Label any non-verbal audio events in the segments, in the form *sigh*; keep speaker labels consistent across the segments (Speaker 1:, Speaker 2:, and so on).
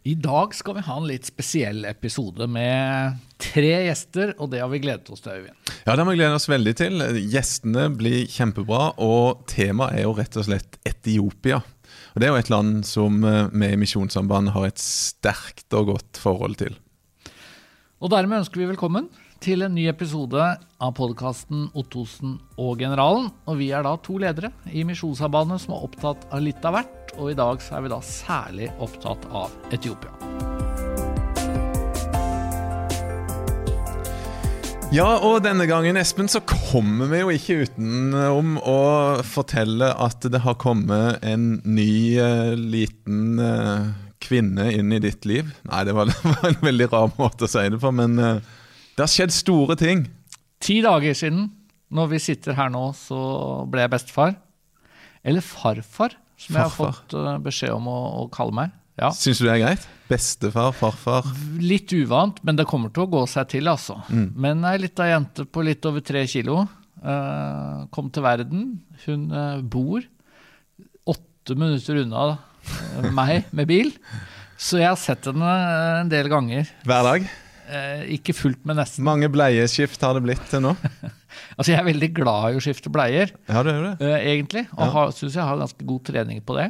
Speaker 1: I dag skal vi ha en litt spesiell episode med tre gjester, og det har vi gledet oss til, Øyvind.
Speaker 2: Ja, det har vi gledet oss veldig til. Gjestene blir kjempebra, og temaet er jo rett og slett Etiopia. Og Det er jo et land som eh, vi i Misjonssambandet har et sterkt og godt forhold til.
Speaker 1: Og dermed ønsker vi velkommen til en ny episode av podkasten Ottosen og Generalen. Og vi er da to ledere i Misjonssambandet som er opptatt av litt av hvert og i dag så er vi da særlig opptatt av Etiopia.
Speaker 2: Ja, og denne gangen Espen, så kommer vi jo ikke utenom å fortelle at det har kommet en ny uh, liten uh, kvinne inn i ditt liv. Nei, det var, *laughs* en veldig rar måte å si det på, men uh, det har skjedd store ting.
Speaker 1: Ti dager siden, når vi sitter her nå, så ble jeg bestefar. Eller farfar, som jeg har fått uh, beskjed om å, å kalle meg.
Speaker 2: Ja. Syns du det er greit? Bestefar, farfar?
Speaker 1: Litt uvant, men det kommer til å gå seg til, altså. Mm. Men ei lita jente på litt over tre kilo uh, kom til verden. Hun uh, bor åtte minutter unna meg med bil, så jeg har sett henne en del ganger.
Speaker 2: Hver dag?
Speaker 1: Ikke fullt, men nesten.
Speaker 2: Mange bleieskift har det blitt til nå? *laughs*
Speaker 1: Altså, Jeg er veldig glad i å skifte bleier,
Speaker 2: ja, det er det.
Speaker 1: Uh, egentlig. Og ja. syns jeg har ganske god trening på det.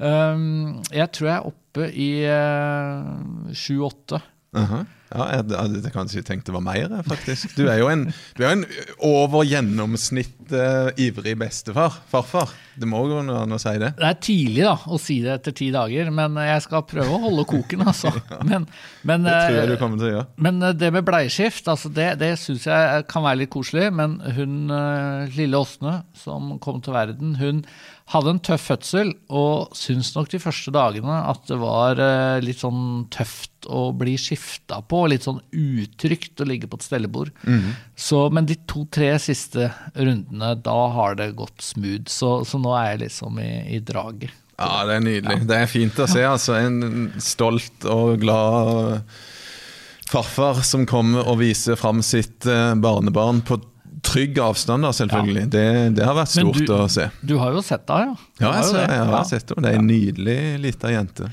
Speaker 1: Um, jeg tror jeg er oppe i eh, sju-åtte.
Speaker 2: Uh -huh. Ja, jeg hadde kanskje tenkt det var mer, faktisk. Du er jo en, du er en over gjennomsnitt uh, ivrig bestefar. Farfar. Det må gå an å si det.
Speaker 1: Det er tidlig da, å si det etter ti dager, men jeg skal prøve å holde koken. altså. *laughs* Men,
Speaker 2: men, det tror jeg du kommer til å gjøre.
Speaker 1: Men det med bleieskift, altså det, det syns jeg kan være litt koselig. Men hun lille Åsne som kom til verden, hun hadde en tøff fødsel og syns nok de første dagene at det var litt sånn tøft å bli skifta på litt sånn utrygt å ligge på et stellebord. Mm. Så, men de to-tre siste rundene, da har det gått smooth. Så, så nå er jeg liksom i, i draget.
Speaker 2: Ja, det er nydelig. Ja. Det er fint å se. altså En stolt og glad farfar som kommer og viser fram sitt eh, barnebarn på trygg avstand, da, selvfølgelig. Ja. Det, det, har vært stort
Speaker 1: du,
Speaker 2: å se.
Speaker 1: Du har jo sett henne,
Speaker 2: ja? Ja, jeg, jeg, jeg har ja. sett det. Det er en nydelig lita jente.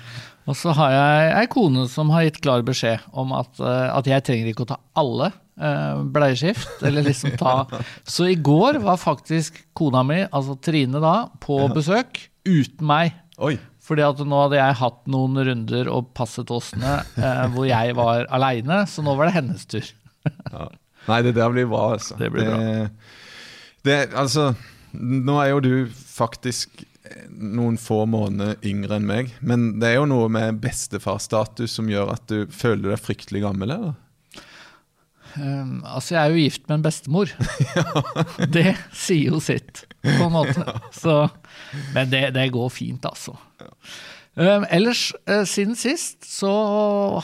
Speaker 1: Og så har jeg ei kone som har gitt klar beskjed om at, uh, at jeg trenger ikke å ta alle uh, bleieskift. eller liksom ta... *laughs* Så i går var faktisk kona mi, altså Trine da, på besøk uten meg.
Speaker 2: Oi.
Speaker 1: Fordi at nå hadde jeg hatt noen runder og passet åsene eh, hvor jeg var aleine, så nå var det hennes tur.
Speaker 2: ja. Nei, det der blir bra, altså.
Speaker 1: Det blir bra.
Speaker 2: det, altså, nå er jo du faktisk noen få måneder yngre enn meg. Men det er jo noe med bestefarstatus som gjør at du føler deg fryktelig gammel, eller?
Speaker 1: Um, altså, jeg er jo gift med en bestemor. *laughs* *laughs* det sier jo sitt, på en måte. Så, men det, det, går fint, altså. Um, ellers, uh, siden sist så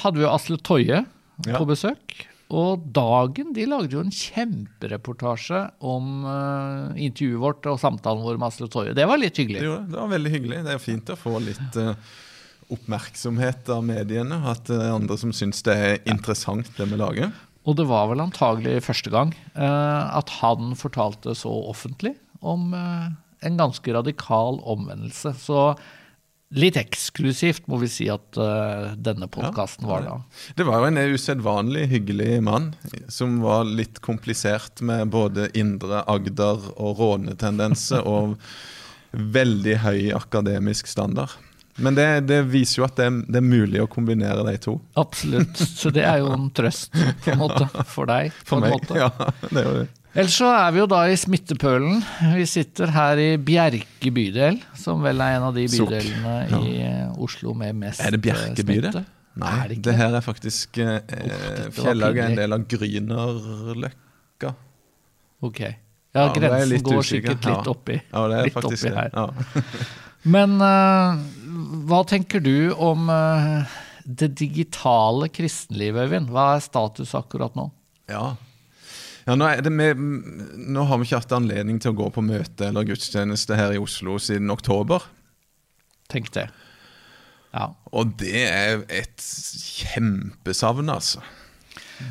Speaker 1: hadde vi jo Asle Toje på besøk. Og Dagen de lagde jo en kjempereportasje om uh, intervjuet vårt og samtalen vår med Asle Toje. Det var litt hyggelig.
Speaker 2: Det, det var veldig hyggelig. Det er fint å få litt uh, oppmerksomhet av mediene. At det er andre som syns det er interessant, det vi lager.
Speaker 1: Og det var vel antagelig første gang uh, at han fortalte så offentlig om en ganske radikal omvendelse. Så Litt eksklusivt, må vi si at uh, denne podkasten ja, var da.
Speaker 2: Det var jo en usedvanlig hyggelig mann, som var litt komplisert med både indre Agder og rånetendenser *laughs* og veldig høy akademisk standard. Men det, det viser jo at det er, det er, mulig å kombinere de to.
Speaker 1: Absolutt. Så det er jo en trøst på en måte, for deg.
Speaker 2: For meg, måte. ja. det er jo det.
Speaker 1: Ellers så er vi jo da i smittepølen. Vi sitter her i Bjerke bydel, som vel er en av de bydelene ja. i eh, Oslo med mest smitte.
Speaker 2: Er det Bjerke eh, bydel? Nei, det, det, her er faktisk eh, oh, Fjellaug er en del av Grünerløkka.
Speaker 1: Ok. Ja, ja grensen går sikkert litt oppi,
Speaker 2: ja, det er
Speaker 1: litt
Speaker 2: oppi her. Ja. *laughs* *laughs*
Speaker 1: Men uh, hva tenker du om uh, det digitale kristenlivet, Øyvind? Hva er status akkurat nå?
Speaker 2: Ja, ja, nå, med, nå, har vi ikke hatt anledning til å gå på møte eller gudstjeneste her i Oslo siden oktober.
Speaker 1: Tenk det. Ja.
Speaker 2: Og det er et kjempesavn, altså.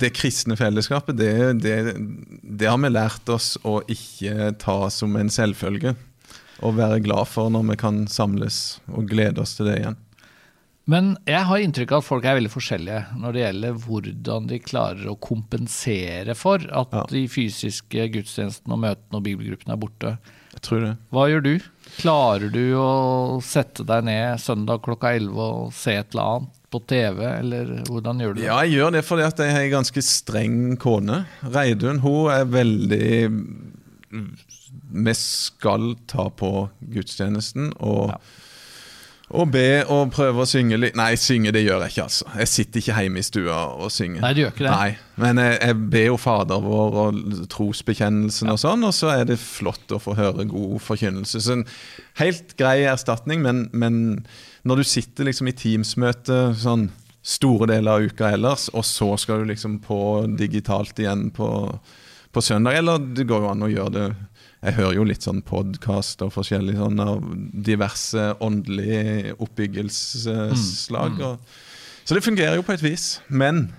Speaker 2: Det kristne fellesskapet, det, det, det, har vi lært oss å ikke ta som en selvfølge. Og være glad for når vi kan samles og glede oss til det igjen.
Speaker 1: Men jeg har inntrykk av at folk er veldig forskjellige når det gjelder hvordan de klarer å kompensere for at
Speaker 2: Ja.
Speaker 1: de fysiske gudstjenestene og møtene og bibelgruppene er borte.
Speaker 2: Jeg tror det.
Speaker 1: Hva gjør du? Klarer du å sette deg ned søndag klokka 11 og se et eller annet på TV, eller hvordan gjør du det?
Speaker 2: Ja, jeg gjør det fordi at jeg har en ganske streng kone. Reidun hun er veldig Vi skal ta på gudstjenesten og,
Speaker 1: Ja.
Speaker 2: Og be og prøve å synge litt Nei, synge det gjør jeg ikke, altså. Jeg sitter ikke hjemme i stua og synger.
Speaker 1: Nei, du gjør ikke det?
Speaker 2: Nei, Men jeg, jeg ber jo Fader vår og trosbekjennelsen og sånn, og så er det flott å få høre god forkynnelse. Så en helt grei erstatning, men, men når du sitter liksom i Teams-møte sånn store deler av uka ellers, og så skal du liksom på digitalt igjen på, på søndag, eller det går jo an å gjøre det jeg hører jo litt sånn podkast og forskjellig sånn av diverse åndelige oppbyggelseslag.
Speaker 1: Mm.
Speaker 2: Mm. så det fungerer jo på et vis. Men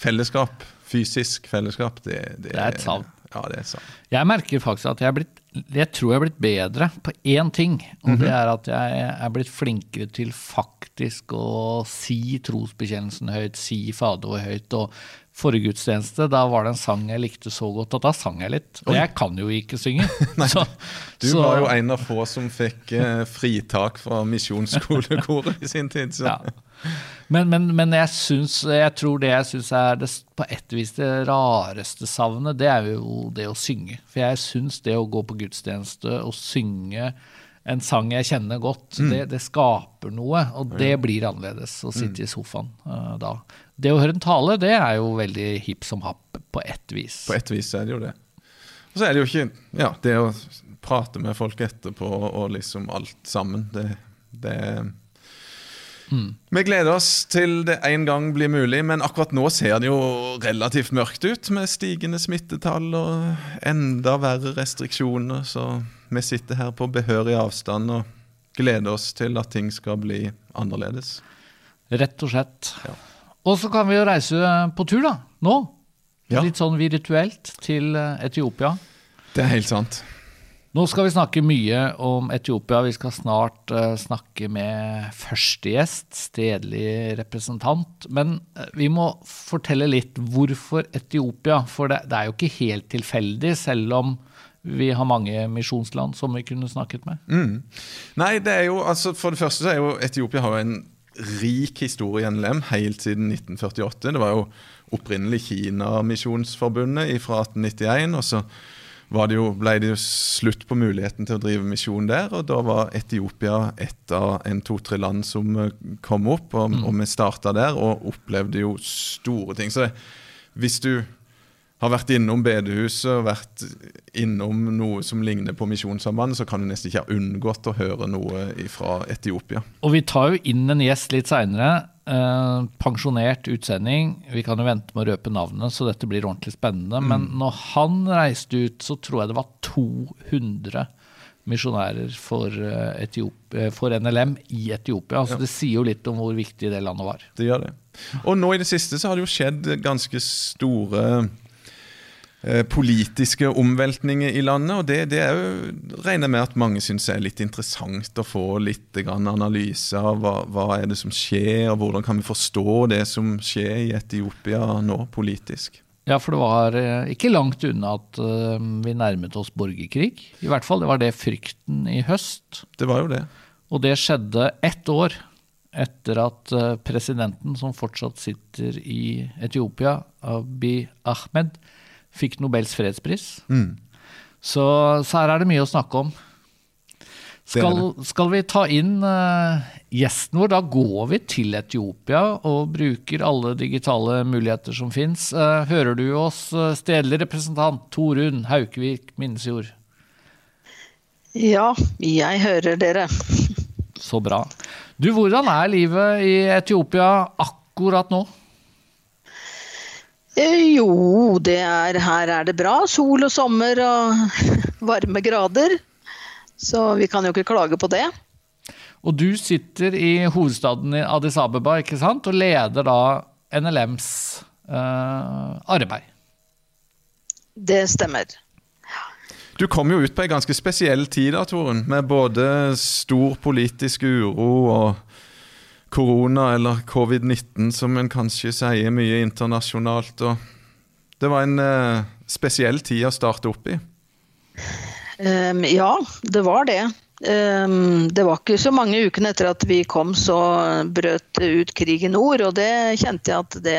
Speaker 2: fellesskap, fysisk fellesskap, det, det,
Speaker 1: Det er et savn.
Speaker 2: Ja, det er et savn.
Speaker 1: Jeg merker faktisk at jeg er blitt jeg tror jeg er blitt bedre på én ting, og det er at jeg er blitt flinkere til faktisk å si trosbekjennelsen høyt, si fadoet høyt. og Forrige gudstjeneste, da var det en sang jeg likte så godt at da sang jeg litt. Og jeg kan jo ikke synge. *laughs* så,
Speaker 2: Du
Speaker 1: så-
Speaker 2: var jo en av få som fikk eh, fritak fra misjonsskolekoret i sin tid. Så.
Speaker 1: Ja. Men, men, men jeg, syns, jeg tror det jeg syns er det, på et vis det rareste savnet, det er jo det å synge. For jeg syns det å gå på gudstjeneste og synge en sang jeg kjenner godt, det, det skaper noe. Og det blir annerledes å sitte i sofaen uh, da. Det å høre en tale, det er jo veldig hipp som happ på ett vis.
Speaker 2: På ett vis er det jo det. Og så er det jo ikke Ja, det å prate med folk etterpå og liksom alt sammen, det, det Vi gleder oss til det en gang blir mulig, men akkurat nå ser det jo relativt mørkt ut med stigende smittetall og enda verre restriksjoner, så vi sitter her på behørig avstand og gleder oss til at ting skal bli annerledes.
Speaker 1: Rett og slett.
Speaker 2: Ja.
Speaker 1: Og så kan vi jo reise på tur, da. Nå.
Speaker 2: Ja.
Speaker 1: Litt sånn virtuelt til eh, Etiopia.
Speaker 2: Det er helt sant.
Speaker 1: Nå skal vi snakke mye om Etiopia. Vi skal snart uh, snakke med første gjest, stedlig representant. Men uh, vi må fortelle litt hvorfor Etiopia. For det, det er jo ikke helt tilfeldig, selv om vi har mange misjonsland som vi kunne snakket med.
Speaker 2: Mm. Nei, det er jo, altså For det første så er jo Etiopia har jo en rik historie i NLM helt siden 1948. Det var jo opprinnelig Kina-misjonsforbundet fra 1891. og så var det jo, ble det jo slutt på muligheten til å drive misjon der, og da var Etiopia et av en to-tre land som eh, kom opp, og, og vi starta der og opplevde jo store ting. Så det, hvis du har vært innom bedehuset og vært innom noe som ligner på Misjonssambandet, så kan du nesten ikke ha unngått å høre noe fra Etiopia.
Speaker 1: Og vi tar jo inn en gjest litt seinere. Eh, pensjonert utsending. Vi kan jo vente med å røpe navnet, så dette blir ordentlig spennende. Men når han reiste ut, så tror jeg det var 200 misjonærer for, eh, Etiop- eh, for NLM i Etiopia. Så det sier jo litt om hvor viktig det landet var.
Speaker 2: Det gjør det. Og nå i det siste så har det jo skjedd ganske store politiske omveltninger i landet, og det, det er jo, regner jeg med at mange syns er litt interessant å få litt grann analyse av hva, hva er det som skjer, og hvordan kan vi forstå det som skjer i Etiopia nå politisk.
Speaker 1: Ja, for det var eh, ikke langt unna at eh, vi nærmet oss borgerkrig. I hvert fall, det var det frykten i høst.
Speaker 2: Det var jo det.
Speaker 1: Og det skjedde ett år etter at eh, presidenten, som fortsatt sitter i Etiopia, Abiy Ahmed, fikk Nobels fredspris.
Speaker 2: Mm.
Speaker 1: Så, så her er det mye å snakke om. Skal, skal vi ta inn uh, gjesten vår? Da går vi til Etiopia og bruker alle digitale muligheter som fins. hører du oss, uh, stedlig representant Torunn Haukevik Minnesjord?
Speaker 3: Ja, jeg hører dere.
Speaker 1: Så bra. Du, hvordan er livet i Etiopia akkurat nå?
Speaker 3: Eh, Jo, det er, her er det bra. Sol og sommer og *laughs* varme grader. Så vi kan jo ikke klage på det.
Speaker 1: Og du sitter i hovedstaden i Addis Abeba ikke sant? og leder da NLMs eh, arbeid.
Speaker 3: Det stemmer.
Speaker 2: Du kom jo ut på ei ganske spesiell tid da, Torunn, med både stor politisk uro og korona, eller covid-19 som en kanskje sier mye internasjonalt. og Det var en eh, spesiell tid å starte opp i.
Speaker 3: Um, ja, det var det. Um, det var ikke så mange ukene etter at vi kom, så brøt ut krig i nord. Og det kjente jeg at det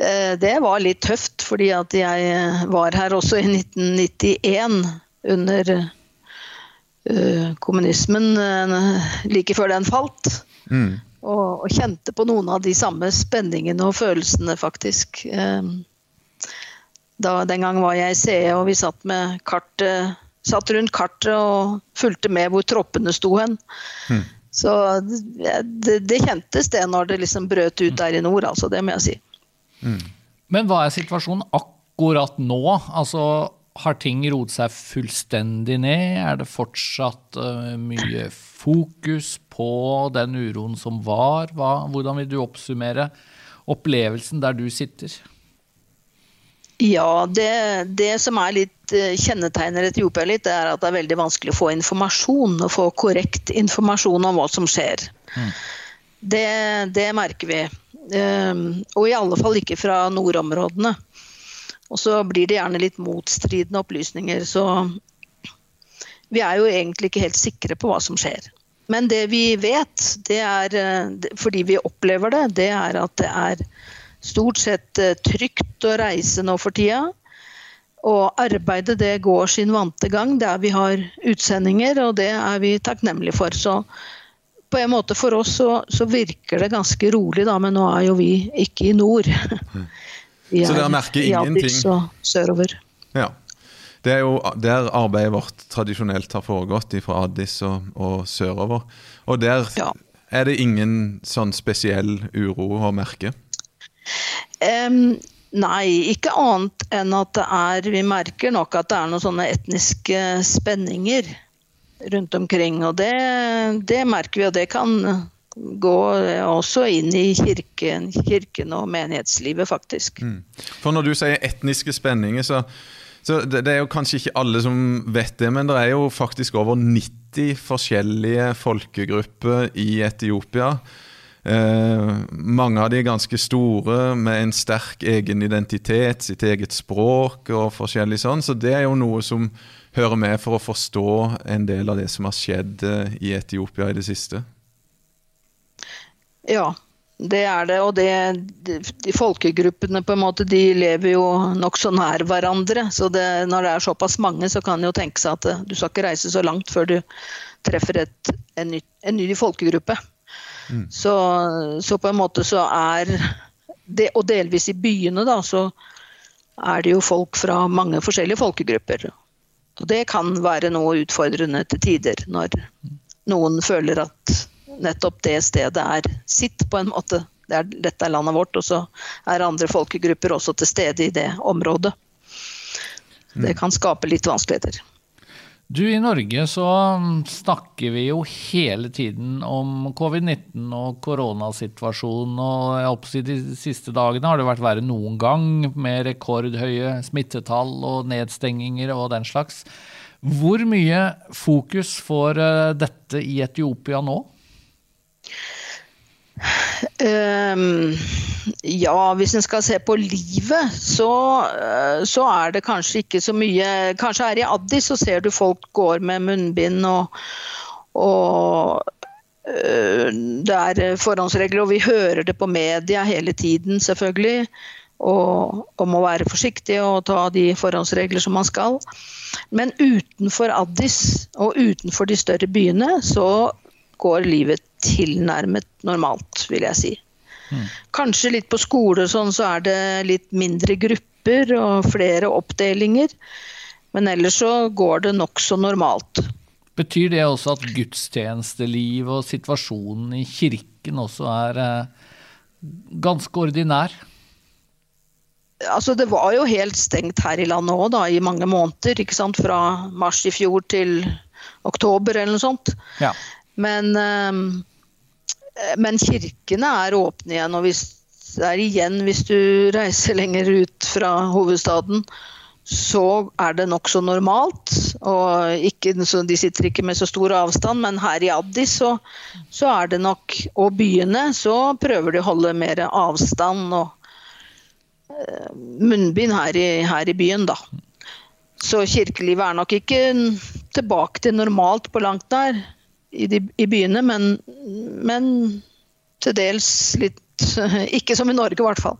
Speaker 3: uh, Det var litt tøft, fordi at jeg var her også i 1991 under uh, kommunismen like før den falt. Mm. Og, og, kjente på noen av de samme spenningene og følelsene, faktisk. Um, da, den gang var jeg i CE, og vi satt, kart, satt, rundt kartet og fulgte med hvor troppene sto hen. Mm. Så det, det, kjentes det når det liksom brøt ut der i nord, altså. Det må jeg si.
Speaker 1: Mm. Men hva er situasjonen akkurat nå? Altså, har ting roet seg fullstendig ned? Er det fortsatt uh, mye fokus på den uroen som var? Hva, hvordan vil du oppsummere opplevelsen der du sitter?
Speaker 3: Ja, det, det, som er litt eh, kjennetegner Etiopia litt, er at det er veldig vanskelig å få informasjon. Å få korrekt informasjon om hva som skjer. Mm. Det, det, merker vi. Um, og i alle fall ikke fra nordområdene. Og så blir det gjerne litt motstridende opplysninger. Så vi er jo egentlig ikke helt sikre på hva som skjer. Men det vi vet, det er, eh, fordi vi opplever det, det er at det er stort sett eh, trygt å reise nå for tida. Og arbeidet det går sin vante gang der vi har utsendinger, og det er vi takknemlige for. Så på en måte for oss så, så virker det ganske rolig, da, men nå er jo vi ikke i nord. *laughs*
Speaker 2: Vi så dere merker ingenting? I
Speaker 3: og sørover.
Speaker 2: Ja. Det er jo der arbeidet vårt tradisjonelt har foregått, fra Addis og, og sørover. Og der ja. er det ingen sånn spesiell uro å merke?
Speaker 3: Um, nei, ikke annet enn at det er Vi merker nok at det er noen sånne etniske spenninger rundt omkring. Og det, det merker vi, og det kan gå også inn i kirken, kirken og menighetslivet, faktisk. Mm.
Speaker 2: For når du sier etniske spenninger, så, så det, det, er jo kanskje ikke alle som vet det, men det er jo faktisk over 90 forskjellige folkegrupper i Etiopia. Eh, mange av de er ganske store, med en sterk egen identitet, sitt eget språk og forskjellig sånn. Så det er jo noe som hører med for å forstå en del av det som har skjedd eh, i Etiopia i det siste.
Speaker 3: Ja, det er det. Og det, de, de, folkegruppene på en måte, de lever jo nokså nær hverandre. Så det, når det er såpass mange, så kan det jo tenke seg at du skal ikke reise så langt før du treffer et, en, ny, en ny folkegruppe. Mm. Så, så, på en måte så er det, Og delvis i byene, da, så er det jo folk fra mange forskjellige folkegrupper. Og det kan være noe utfordrende til tider, når noen føler at nettopp det stedet er sitt, på en måte. Det er, dette er landet vårt, og så er andre folkegrupper også til stede i det området. Det mm. kan skape litt vanskeligheter.
Speaker 1: Du, I Norge så snakker vi jo hele tiden om covid-19 og koronasituasjonen. og jeg håper De siste dagene har det vært verre noen gang, med rekordhøye smittetall og nedstenginger og den slags. Hvor mye fokus får eh, dette i Etiopia nå?
Speaker 3: Um, ja, hvis en skal se på livet, så, eh, så, er det kanskje ikke så mye Kanskje her i Addis så ser du folk går med munnbind og, og uh, det er forhåndsregler, og vi hører det på media hele tiden, selvfølgelig. Og, og må være forsiktig og ta de forhåndsregler som man skal. Men utenfor Addis og utenfor de større byene så går livet tilnærmet normalt, vil jeg si. Mm. Kanskje litt på skole sånn, så er det litt mindre grupper og flere oppdelinger. Men ellers så går det nokså normalt.
Speaker 1: Betyr det også at gudstjenesteliv og situasjonen i kirken også er eh, ganske ordinær?
Speaker 3: Altså, det var jo helt stengt her i landet òg, i mange måneder. Fra mars i fjor til oktober eller noe sånt. Ja. Men um, Eh, men kirkene er åpne igjen. Og hvis er igjen hvis du reiser lenger ut fra hovedstaden, så er det nokså normalt. Og ikke, de sitter ikke med så stor avstand, men her i Addis så, så, er det nok Og byene så prøver de å holde mer avstand og uh, munnbind her i, her i, byen, da. Så kirkelivet er nok ikke tilbake til normalt på langt nær i, de, i byene, men, men til dels litt *laughs* Ikke som i Norge, i hvert fall.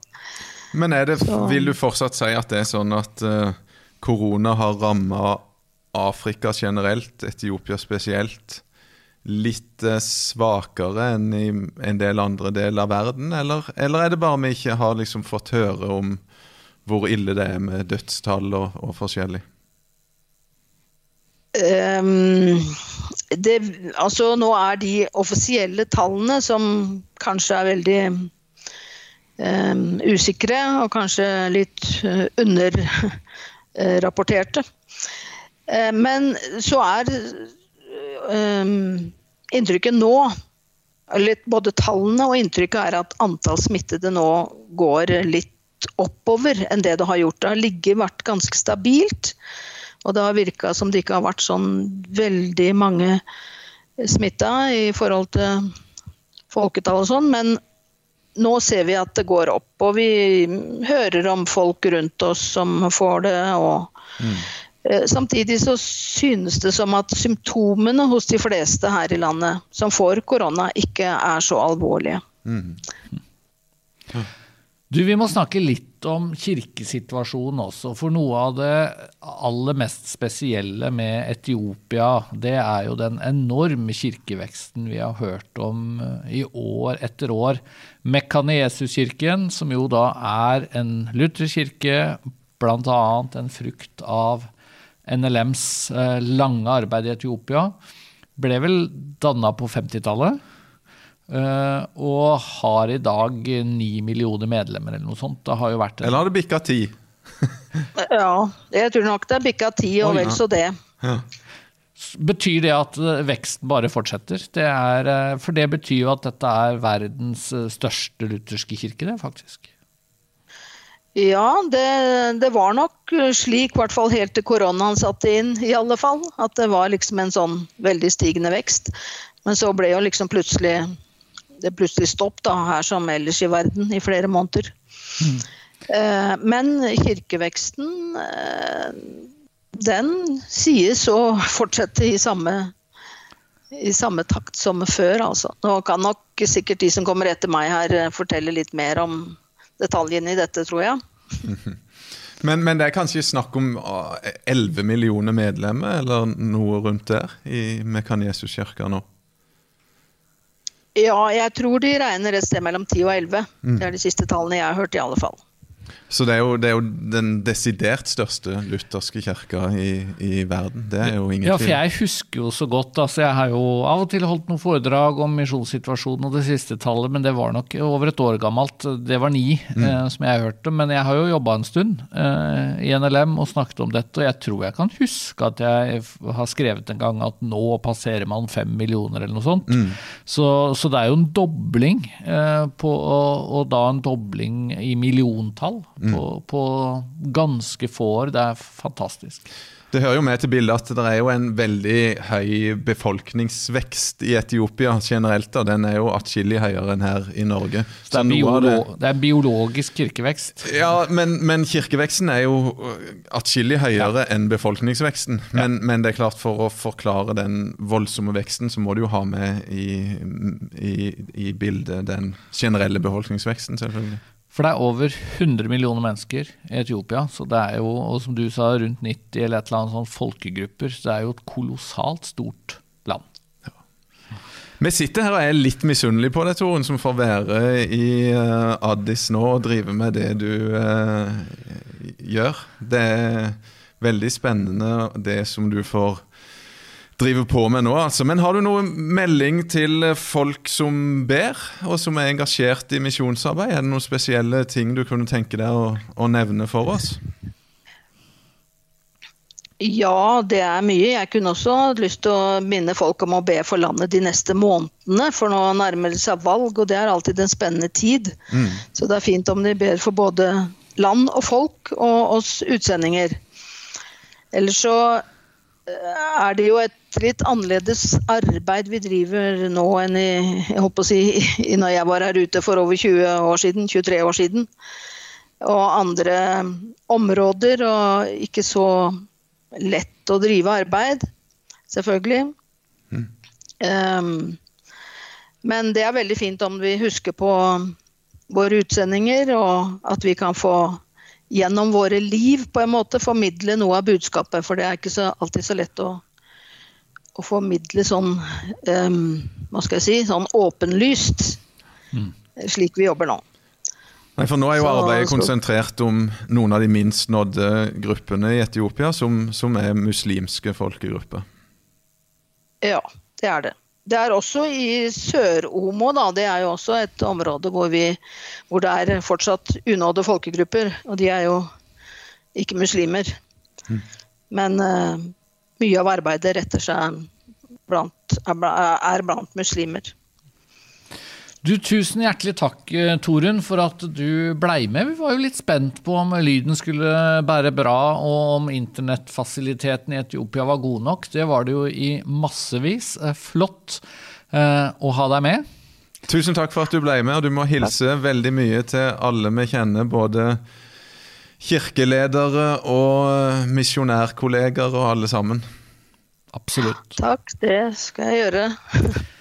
Speaker 2: Men det, vil du fortsatt si at det er sånn at uh, korona har ramma Afrika generelt, Etiopia spesielt, litt uh, svakere enn i en del andre deler av verden? Eller, eller, er det bare vi ikke har liksom fått høre om hvor ille det er med dødstall og, og forskjellig?
Speaker 3: Um, det, altså nå er de offisielle tallene, som kanskje er veldig um, usikre og kanskje litt uh, underrapporterte. Uh, men så er um, inntrykket nå litt, Både tallene og inntrykket er at antall smittede nå går litt oppover enn det det har gjort. Det har ligget vært ganske stabilt. Og det har virka som det ikke har vært sånn veldig mange smitta i forhold til folketall og sånn, men nå ser vi at det går opp. Og vi hører om folk rundt oss som får det. og mm. Samtidig så synes det som at symptomene hos de fleste her i landet som får korona, ikke er så alvorlige. Mm.
Speaker 1: Du, Vi må snakke litt om kirkesituasjonen også. For noe av det aller mest spesielle med Etiopia, det er jo den enorme kirkeveksten vi har hørt om eh, i år etter år. Mekanesuskirken, som jo da er en lutherkirke, bl.a. en frukt av NLMs eh, lange arbeid i Etiopia, ble vel danna på 50-tallet. Uh, og har i dag ni millioner medlemmer eller noe sånt. Det har jo vært
Speaker 2: en... Eller har det bikka ti? *laughs*
Speaker 3: ja, jeg tror nok det er bikka ti, og vel så det. Ja.
Speaker 1: Betyr det at eh, veksten bare fortsetter? Det er, eh, for det betyr jo at dette er verdens største lutherske kirke, det, faktisk.
Speaker 3: Ja, det, det var nok slik, i hvert fall helt til koronaen satte inn, i alle fall. At det var liksom en sånn veldig stigende vekst. Men så ble jo liksom plutselig det plutselig stopp, da, her som ellers i verden, i flere måneder. Mm. Eh, men kirkeveksten, eh, den sies å fortsette i samme, i samme takt som før, altså. Nå kan nok sikkert de som kommer etter meg her, eh, fortelle litt mer om detaljene i dette, tror jeg. *laughs*
Speaker 2: Men, men, det er kanskje snakk om 11 millioner medlemmer, eller noe rundt der, i Mekanesuskirka nå?
Speaker 3: Ja, jeg tror de regner et sted mellom 10 og 11. Mm. Det er de siste tallene jeg har hørt, i alle fall.
Speaker 2: Så det er, jo, det er, jo, den desidert største lutherske kirka i, i, verden. Det er jo ingen tvil.
Speaker 1: Ja, for jeg husker jo så godt. altså Jeg har jo av og til holdt noen foredrag om misjonssituasjonen og det siste tallet, men det var nok over et år gammelt. Det var ni, mm. eh, som jeg hørte. Men jeg har jo jobba en stund eh, i NLM og snakket om dette, og jeg tror jeg kan huske at jeg har skrevet en gang at nå passerer man fem millioner eller noe sånt. Mm. Så, så, det er jo en dobling, eh, på, og, og da en dobling i milliontall mm. på ganske få år. Det er fantastisk.
Speaker 2: Det hører jo med til bildet at det er jo en veldig høy befolkningsvekst i Etiopia generelt. og Den er jo atskillig høyere enn her i Norge.
Speaker 1: Det er, biolo det, det er, biologisk kirkevekst?
Speaker 2: Ja, men, men kirkeveksten er jo atskillig høyere ja. enn befolkningsveksten. Men, ja. men, det er klart for å forklare den voldsomme veksten, så må du jo ha med i, i, i bildet den generelle befolkningsveksten, selvfølgelig.
Speaker 1: For det er over 100 millioner mennesker i Etiopia. Så det er jo, og som du sa, rundt 90 eller et eller annet sånn folkegrupper. Så det er jo et kolossalt stort land. Ja.
Speaker 2: Vi sitter her og er litt misunnelige på deg, Toren, som får være i uh, Addis nå og drive med det du eh, gjør. Det er veldig spennende, det som du får driver på med nå. Altså. Men har du noen melding til folk som ber, og som er engasjert i misjonsarbeid? Er det noen spesielle ting du kunne tenke deg å, å nevne for oss?
Speaker 3: Ja, det er mye. Jeg kunne også lyst til å minne folk om å be for landet de neste månedene. For nå nærmer det seg valg, og det er alltid en spennende tid. Mm. Så det er fint om de ber for både land og folk og oss utsendinger. Ellers så er det jo et litt annerledes arbeid vi driver nå enn i, jeg håper å si, i når jeg var her ute for over 20 år siden, 23 år siden. Og andre områder, og ikke så lett å drive arbeid, selvfølgelig. Um, men det er veldig fint om vi husker på våre utsendinger, og at vi kan få gjennom våre liv på en måte formidle noe av budskapet. For det er ikke så, alltid så lett å, å formidle sånn um, hva skal jeg si, sånn åpenlyst, mm. slik vi jobber nå.
Speaker 2: Nei, for Nå er jo arbeidet konsentrert om noen av de minst nådde gruppene i Etiopia, som, som er muslimske folkegrupper.
Speaker 3: Ja, det er det. Det er også i Sør-Omo, da. Det er jo også et område hvor, vi, hvor det er fortsatt unådde folkegrupper. Og de er jo ikke muslimer. Mm. Men uh, mye av arbeidet retter seg blant, er blant muslimer.
Speaker 1: Du, Tusen hjertelig takk, eh, Torunn, for at du blei med. Vi var jo litt spent på om lyden skulle bære bra, og om internettfasiliteten i Etiopia var god nok. Det var det jo i massevis. Eh, flott eh, å ha deg med.
Speaker 2: Tusen takk for at du ble med, og du må hilse veldig mye til alle vi kjenner. Både kirkeledere og misjonærkolleger og alle sammen.
Speaker 1: Absolutt.
Speaker 3: Takk, det skal jeg gjøre. *laughs*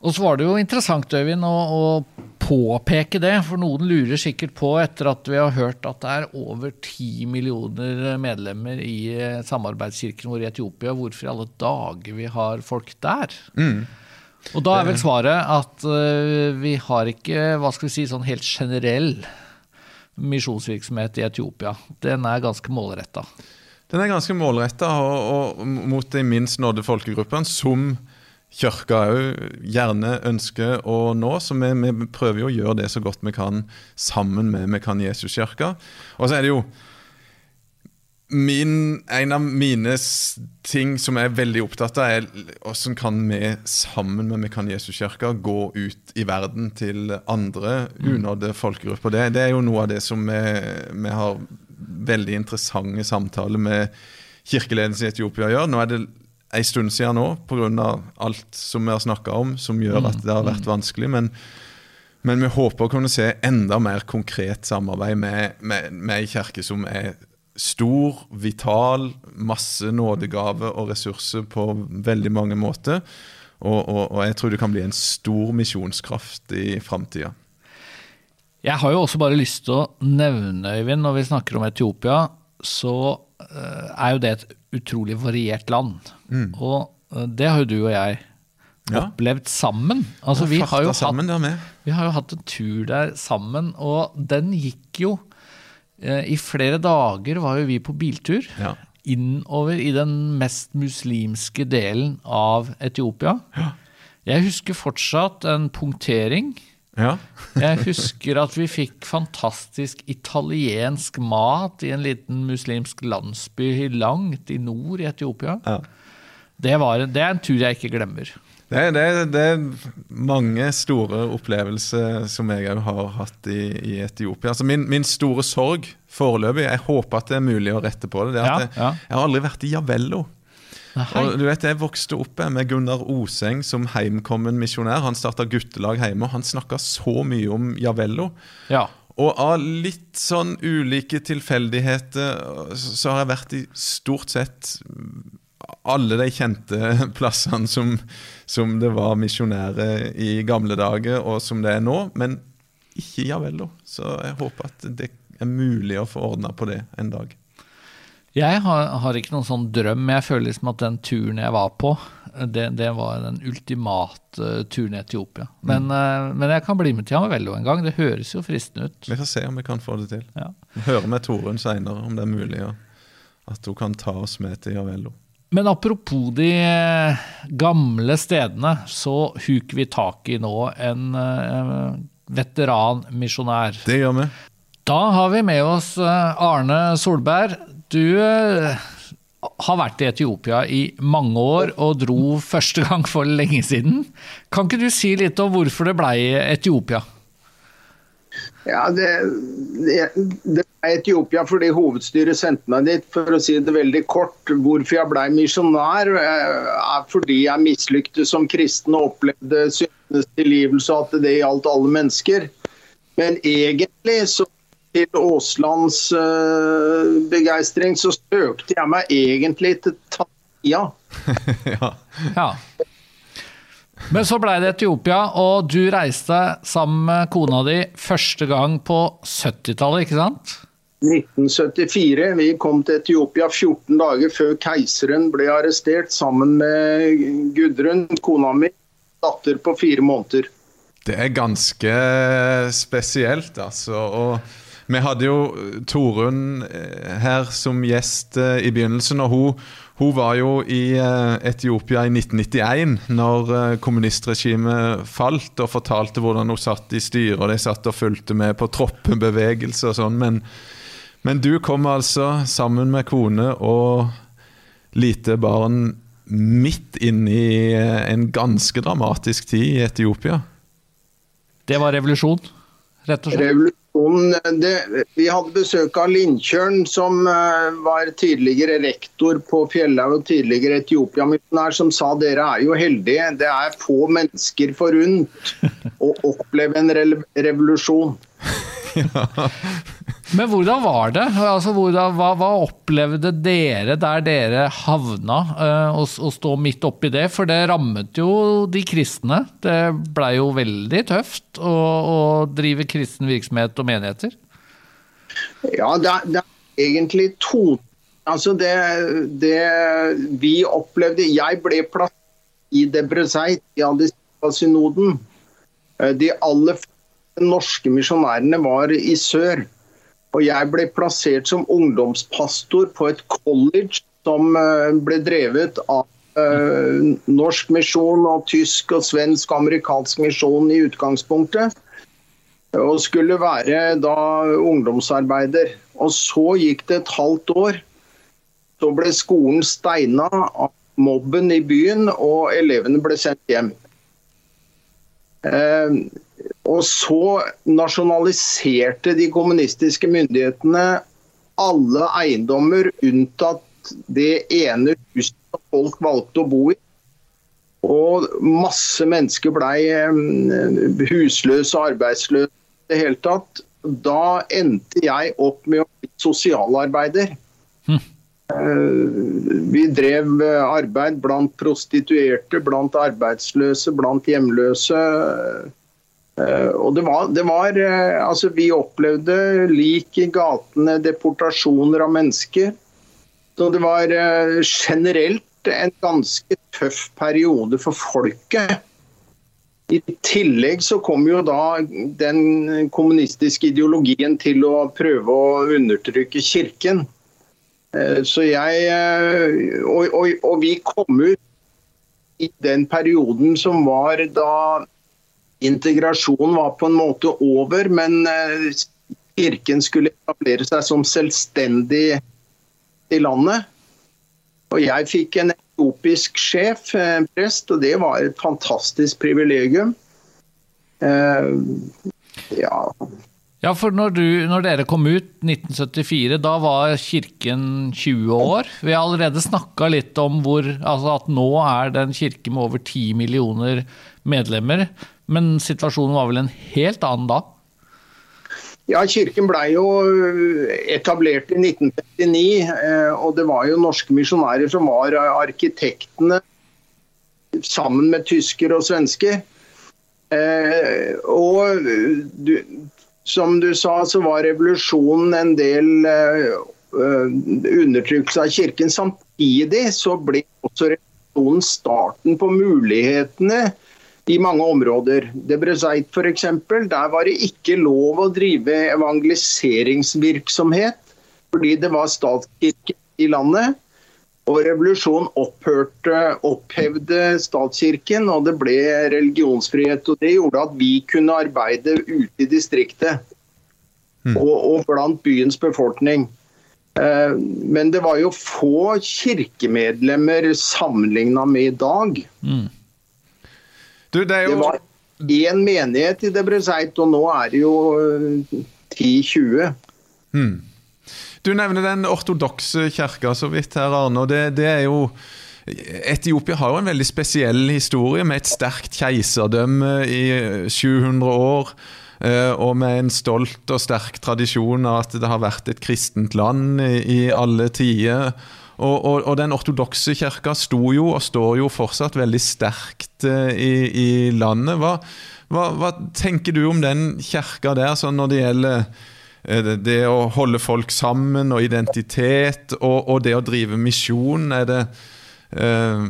Speaker 1: Og så var det jo interessant, Øyvind, å, å, påpeke det. For noen lurer sikkert på, etter at vi har hørt at det er over ti millioner medlemmer i eh, samarbeidskirken vår i Etiopia, hvorfor i alle dager vi har folk der? Mm. Og da er vel svaret at uh, vi har ikke hva skal vi si, sånn helt generell misjonsvirksomhet i Etiopia. Den er ganske målretta.
Speaker 2: Den er ganske målretta mot de minst nådde folkegruppene, som Kirka òg gjerne ønsker å nå. Så vi, vi, prøver jo å gjøre det så godt vi kan sammen med Vi kan Jesus-kirka. Og så er det jo min, En av mine ting som jeg er veldig opptatt av, er hvordan kan vi sammen med Vi kan Jesus-kirka gå ut i verden til andre mm. unådde folkegrupper. Det, det, er jo noe av det som vi, vi har veldig interessante samtaler med kirkeledelsen i Etiopia å gjøre. Nå er det en stund siden nå pga. alt som vi har snakka om, som gjør at det har vært mm. vanskelig. Men, men, vi håper å kunne se enda mer konkret samarbeid med, med, med ei kirke som er stor, vital, masse nådegave og ressurser på veldig mange måter. Og, og, og jeg tror det kan bli en stor misjonskraft i framtida.
Speaker 1: Jeg har jo også bare lyst til å nevne, Øyvind, når vi snakker om Etiopia, så er jo det et utrolig variert land. Mm. Og uh, det har jo du og jeg ja. opplevd sammen. Altså, vi, har jo sammen hatt, vi har jo hatt en tur der sammen, og den gikk jo uh, I flere dager var jo vi på biltur. Ja. Innover i den mest muslimske delen av Etiopia. Ja. Jeg husker fortsatt en punktering ja. *laughs* jeg husker at vi fikk fantastisk italiensk mat i en liten muslimsk landsby langt i nord i Etiopia. Ja. Det, var, det, er en tur jeg ikke glemmer.
Speaker 2: Det, det, det er mange store opplevelser som jeg òg har hatt i, i Etiopia. Altså min, min, store sorg foreløpig, jeg håper at det er mulig å rette på det, det er at ja, jeg, jeg har aldri vært i Javello. Og du vet, Jeg vokste opp med Gunnar Oseng som heimkommen misjonær. Han starta guttelag hjemme, og han snakka så mye om Javello. Ja. Og av litt sånn ulike tilfeldigheter så har jeg vært i stort sett alle de kjente *laughs* plassene som, som det var misjonærer i gamle dager, og som det er nå. Men ikke Javello. Så jeg håper at det er mulig å få ordna på det en dag.
Speaker 1: Jeg har, har, ikke noen sånn drøm. Jeg føler liksom at den turen jeg var på, det, det var den ultimate turen i Etiopia. Men, mm. uh, men, jeg kan bli med til Amavello en gang. Det høres jo fristende ut.
Speaker 2: Vi får se om vi kan få det til. Ja. Høre med Torunn seinere om det er mulig at hun kan ta oss med til Javello.
Speaker 1: Men apropos de uh, gamle stedene, så huker vi tak i nå en veteranmisjonær.
Speaker 2: Det gjør vi.
Speaker 1: Da har vi med oss Arne Solberg du eh, har vært i Etiopia i mange år og dro første gang for lenge siden. Kan ikke du si litt om hvorfor det blei Etiopia?
Speaker 4: Ja, det, det, det er Etiopia fordi hovedstyret sendte meg dit. For å si det veldig kort, hvorfor jeg ble misjonær, eh, er fordi jeg mislyktes som kristen og opplevde syndenes tilgivelse og at det gjaldt alle mennesker. Men egentlig så til Aaslands uh, begeistring, så søkte jeg meg egentlig til Tanzania. *laughs*
Speaker 2: ja.
Speaker 1: Ja. Men så blei det Etiopia, og du reiste sammen med kona di første gang på 70-tallet, ikke sant?
Speaker 4: 1974. Vi kom til Etiopia 14 dager før keiseren ble arrestert, sammen med Gudrun, kona mi, datter på fire måneder.
Speaker 2: Det er ganske spesielt, altså. Og vi hadde jo Torunn eh, her som gjest eh, i begynnelsen, og hun, hun var jo i eh, Etiopia i 1991, når kommunistregimet falt, og fortalte hvordan hun satt i styret, og de satt og fulgte med på troppebevegelse og sånn. Men, men du kom altså sammen med kone og lite barn midt inn i en ganske dramatisk tid i Etiopia.
Speaker 1: Det var revolusjon, rett og slett?
Speaker 4: Revolusjon, det, vi hadde besøk av Lindkjørn, som uh, var tidligere rektor på Fjellhaug og tidligere Etiopia-misjonær, som sa dere er jo heldige. Det er få mennesker forunt å oppleve en re revolusjon.
Speaker 1: Men hvordan var det? Altså, hvordan, hva, hva, opplevde dere der dere havna, uh, å, å, stå midt oppi det? For det rammet jo de kristne. Det blei jo veldig tøft å, å, drive kristen virksomhet og menigheter.
Speaker 4: Ja, det, det er egentlig to Altså, det, det, vi opplevde Jeg ble plassert i Debrezeit, i Adispa-synoden. Eh, de aller norske misjonærene var i sør. Og jeg ble plassert som ungdomspastor på et college som eh, ble drevet av uh, norsk misjon og tysk og svensk og amerikansk misjon i utgangspunktet. Og skulle være da ungdomsarbeider. Og så gikk det et halvt år. Så ble skolen steina av mobben i byen, og elevene ble sendt hjem. Uh, og så nasjonaliserte de kommunistiske myndighetene alle eiendommer unntatt det ene huset som folk valgte å bo i. Og masse mennesker blei eh, husløse og arbeidsløse i det hele tatt. Da endte jeg opp med å bli sosialarbeider. Hm. Vi drev arbeid blant prostituerte, blant arbeidsløse, blant hjemløse. Eh, og det var, det var, eh, altså Vi opplevde lik i gatene, deportasjoner av mennesker. Så det var eh, generelt en ganske tøff periode for folket. I tillegg så kom jo da den kommunistiske ideologien til å prøve å undertrykke kirken. Så jeg Og, og, og vi kom ut i den perioden som var da integrasjon var på en måte over, men eh, kirken skulle etablere seg som selvstendig i landet. Og jeg fikk en etiopisk sjef, en eh, prest, og det var et fantastisk privilegium. Uh,
Speaker 1: ja. ja, for når, du, når, dere kom ut 1974, da var kirken 20 år. Vi har allerede snakka litt om hvor, altså at nå er det en kirke med over 10 millioner medlemmer. Men situasjonen var vel en helt annen da?
Speaker 4: Ja, Kirken ble jo etablert i 1959, eh, og det var jo norske misjonærer som var arkitektene sammen med tysker og svensker. Eh, og du, som du sa, så var revolusjonen en del eh, undertrykkelse av kirken. Samtidig så ble også revolusjonen starten på mulighetene i mange områder. Debrezeit f.eks. Der var det ikke lov å drive evangeliseringsvirksomhet fordi det var statskirke i landet. Og revolusjonen opphørte, opphevde statskirken, og det ble religionsfrihet. og Det gjorde at vi kunne arbeide ute i distriktet mm. og, og blant byens befolkning. Eh, men det var jo få kirkemedlemmer sammenligna med i dag. Mm.
Speaker 2: Du, det jo,
Speaker 4: én menighet i Debrezeit, og nå er det jo eh, 10-20.
Speaker 2: Hmm. Du nevner den ortodokse kirka så vidt her, Arne. og det, det er jo Etiopia har jo en veldig spesiell historie, med et sterkt keiserdømme i 700 år. eh, Og med en stolt og sterk tradisjon av at det har vært et kristent land i, i alle tider. Og, og, og den ortodokse kirka sto jo, og står jo fortsatt, veldig sterkt eh, i, i landet. Hva, hva, hva tenker du om den kirka der, sånn når det gjelder eh, det, å holde folk sammen og identitet, og, og det å drive misjon? Er det, eh,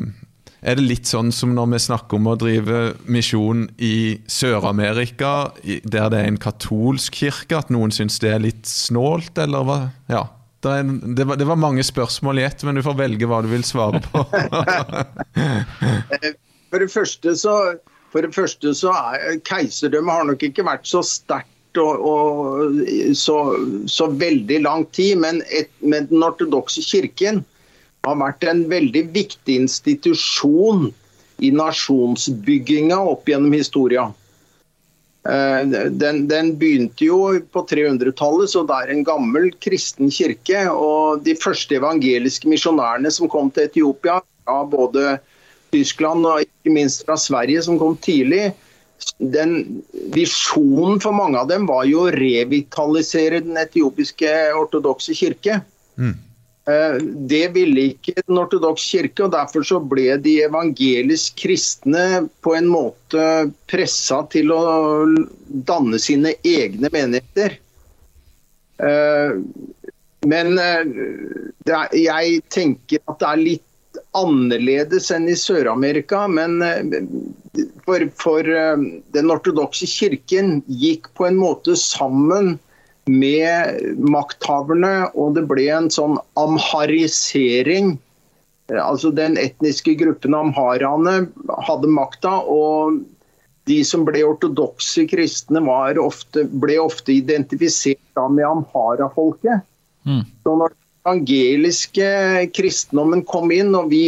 Speaker 2: er det litt sånn som når vi snakker om å drive misjon i Sør-Amerika, der det er en katolsk kirke, at noen syns det er litt snålt, eller hva? Ja. Det, var, det var mange spørsmål i ett, men du får velge hva du vil svare på. *laughs*
Speaker 4: For det første så, for det første så er keiserdømmet har nok ikke vært så sterkt og, og så, så veldig lang tid, men, et, men den ortodokse kirken har vært en veldig viktig institusjon i nasjonsbygginga opp gjennom historia. Eh, Den, den begynte jo på 300-tallet, så det er en gammel kristen kirke. Og de første evangeliske misjonærene som kom til Etiopia, fra både Tyskland og ikke minst fra Sverige, som kom tidlig, den Visjonen for mange av dem var jo å revitalisere den etiopiske ortodokse kirke. Eh, Det ville ikke den ortodokse kirke, og derfor så ble de evangelisk kristne på en måte pressa til å danne sine egne menigheter. Eh, Men eh, jeg tenker at det er litt annerledes enn i Sør-Amerika. Men eh, for, for eh, den ortodokse kirken gikk på en måte sammen med makthaverne, og det ble en sånn amharisering. Altså Den etniske gruppen amharaene hadde makta, og de som ble ortodokse kristne, var ofte, ble ofte identifisert da med amhara-folket.
Speaker 1: Mm.
Speaker 4: Så når den evangeliske kristendommen kom inn, og vi,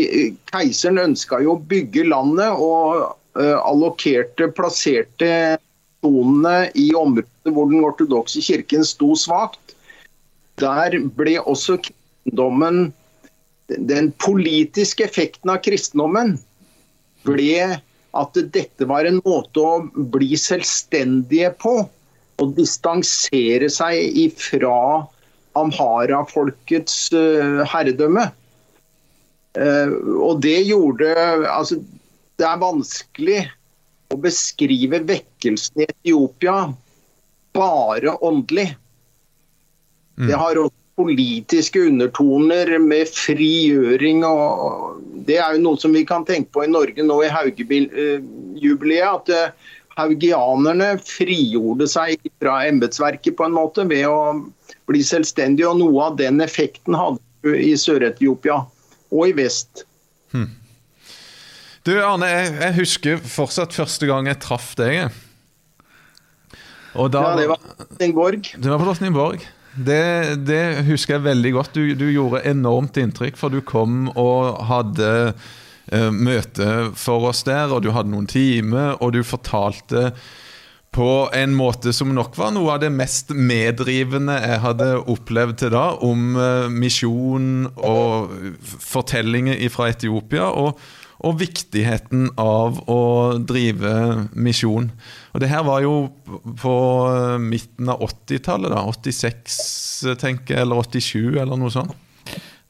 Speaker 4: keiseren ønska jo å bygge landet og uh, allokerte, plasserte personene i området hvor den ortodokse kirken sto svakt, der ble også kristendommen Den politiske effekten av kristendommen ble at dette var en måte å bli selvstendige på. Og distansere seg ifra amhara-folkets eh, herredømme. Eh, og det gjorde Altså, det er vanskelig å beskrive vekkelsen i Etiopia bare åndelig. Det har også politiske undertoner med frigjøring og Det er jo noe som vi kan tenke på i Norge nå i Haugejubileet. At eh, haugianerne frigjorde seg fra embetsverket på en måte ved å bli selvstendige. Og noe av den effekten hadde i Sør-Etiopia og i vest.
Speaker 2: Du Arne, jeg, jeg husker fortsatt første gang jeg traff deg. Og da,
Speaker 4: Ja, det var Helsingborg.
Speaker 2: Det var på Drottningborg. Det, det husker jeg veldig godt. Du, du gjorde enormt inntrykk, for du kom og hadde eh, møte for oss der, og du hadde noen timer, og du fortalte på en måte som nok var noe av det mest meddrivende jeg hadde opplevd til da, om eh, misjon og fortellinger fra Etiopia, og, og viktigheten av å drive misjon. Og det her var jo på midten av 80-tallet, da. 86, tenker jeg, eller 87, eller noe sånt.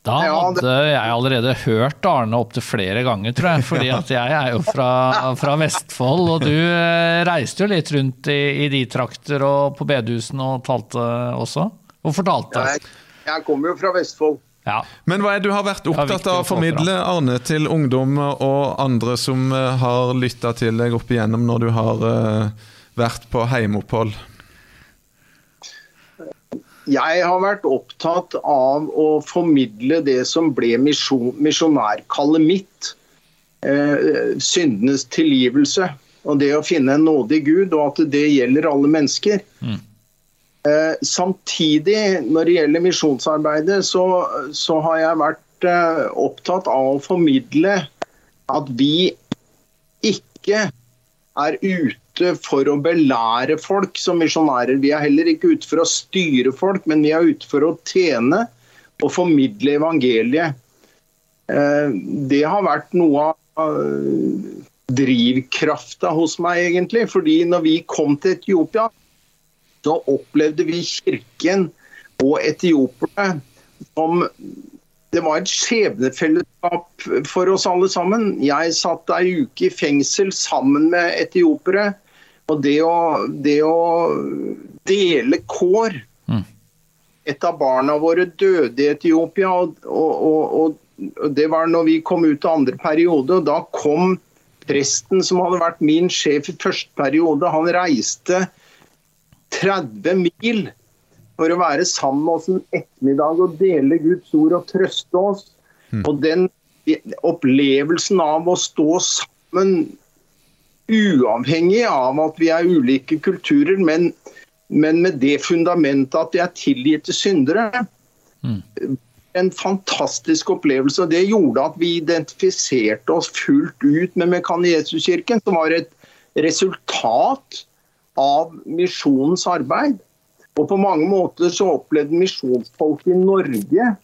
Speaker 1: Da hadde jeg allerede hørt Arne opptil flere ganger, tror jeg. Fordi *laughs* at jeg er jo fra, fra Vestfold, og du eh, reiste jo litt rundt i, i de trakter og på bedehusene og talte også. Og fortalte.
Speaker 4: Jeg, jeg kommer jo fra Vestfold.
Speaker 1: Ja.
Speaker 2: Men hva er det du har vært opptatt av
Speaker 1: å
Speaker 2: formidle, Arne, til ungdom og andre som eh, har lytta til deg opp igjennom når du har eh, vært på heimeopphold?
Speaker 4: Jeg har vært opptatt av å formidle det som ble misjonærkallet mitt. Eh, syndenes tilgivelse. Og det å finne en nådig Gud, og at det gjelder alle mennesker. Eh, samtidig, når det gjelder misjonsarbeidet, så, så har jeg vært eh, opptatt av å formidle at vi ikke er ute for å belære folk som misjonærer. Vi er heller ikke ute for å styre folk, men vi er ute for å tjene og formidle evangeliet. Eh, det har vært noe av eh, drivkrafta hos meg, egentlig. Fordi når vi kom til Etiopia, så opplevde vi kirken og etioperne som det var et skjebnefellesskap for oss alle sammen. Jeg satt ei uke i fengsel sammen med etiopere. Og det å, det å dele kår mm. Et av barna våre døde i Etiopia, og, og, og, og det var når vi kom ut av andre periode. og Da kom presten som hadde vært min sjef i første periode, han reiste 30 mil for å være sammen med oss en ettermiddag og dele Guds ord og trøste oss. Mm. Og den opplevelsen av å stå sammen uavhengig av at vi er ulike kulturer, men, men med det fundamentet at vi er tilgitt til syndere. Mm. En fantastisk opplevelse. og Det gjorde at vi identifiserte oss fullt ut med Mekaniesuskirken, som var et resultat av misjonens arbeid. Og på mange måter så opplevde misjonsfolk i Norge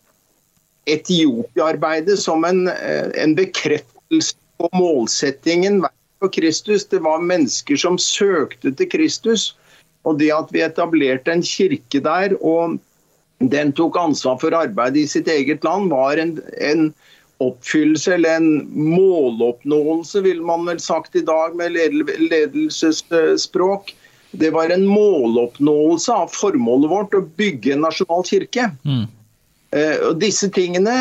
Speaker 4: Etiopia-arbeidet som en, eh, en, bekreftelse på målsettingen for Kristus. Det var mennesker som søkte til Kristus. Og det at vi etablerte en kirke der, og den tok ansvar for arbeidet i sitt eget land, var en, en oppfyllelse eller en måloppnåelse, ville man vel sagt i dag med ledelsesspråk, det var en måloppnåelse av formålet vårt å bygge en nasjonal kirke. Mm. Eh, og disse tingene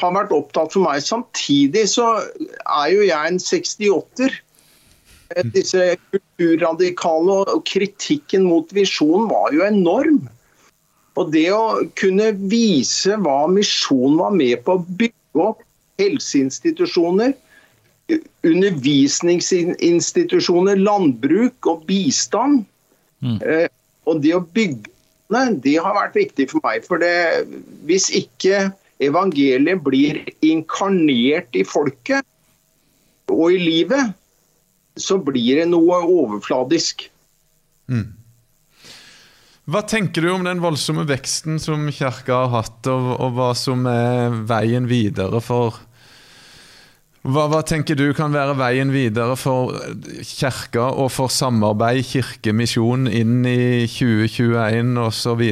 Speaker 4: har vært opptatt for meg. Samtidig så er jo jeg en 68-er. Eh, mm. Disse kulturradikale og kritikken mot visjonen var jo enorm. Og det å kunne vise hva misjonen var med på å bygge opp helseinstitusjoner, undervisningsinstitusjoner, landbruk og bistand. Mm. Eh, og det å bygge det har vært viktig for meg. For det, hvis ikke evangeliet blir inkarnert i folket og i livet, så blir det noe overfladisk. Mm.
Speaker 2: Hva tenker du om den voldsomme veksten som kirka har hatt, og, og hva som er veien videre for hva, hva, tenker du kan være veien videre for kirka og for samarbeid kirkemisjon inn i 2021 osv.?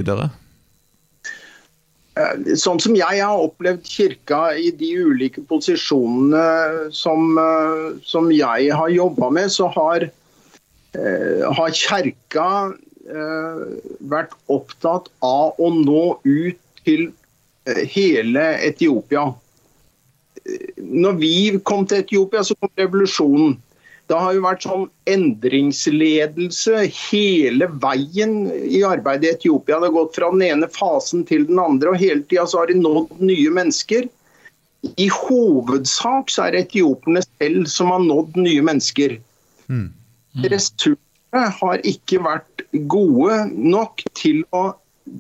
Speaker 4: Eh, sånn som jeg har opplevd kirka i de ulike posisjonene som, eh, som jeg har jobba med, så har, eh, har kirka vært opptatt av å nå ut til hele Etiopia når vi kom til Etiopia, så kom revolusjonen. Det har jo vært sånn endringsledelse hele veien i arbeidet i Etiopia. Det har gått fra den ene fasen til den andre, og hele tida har de nådd nye mennesker. I hovedsak så er det etiopierne selv som har nådd nye mennesker. Mm. Mm. Har ikke vært gode nok til å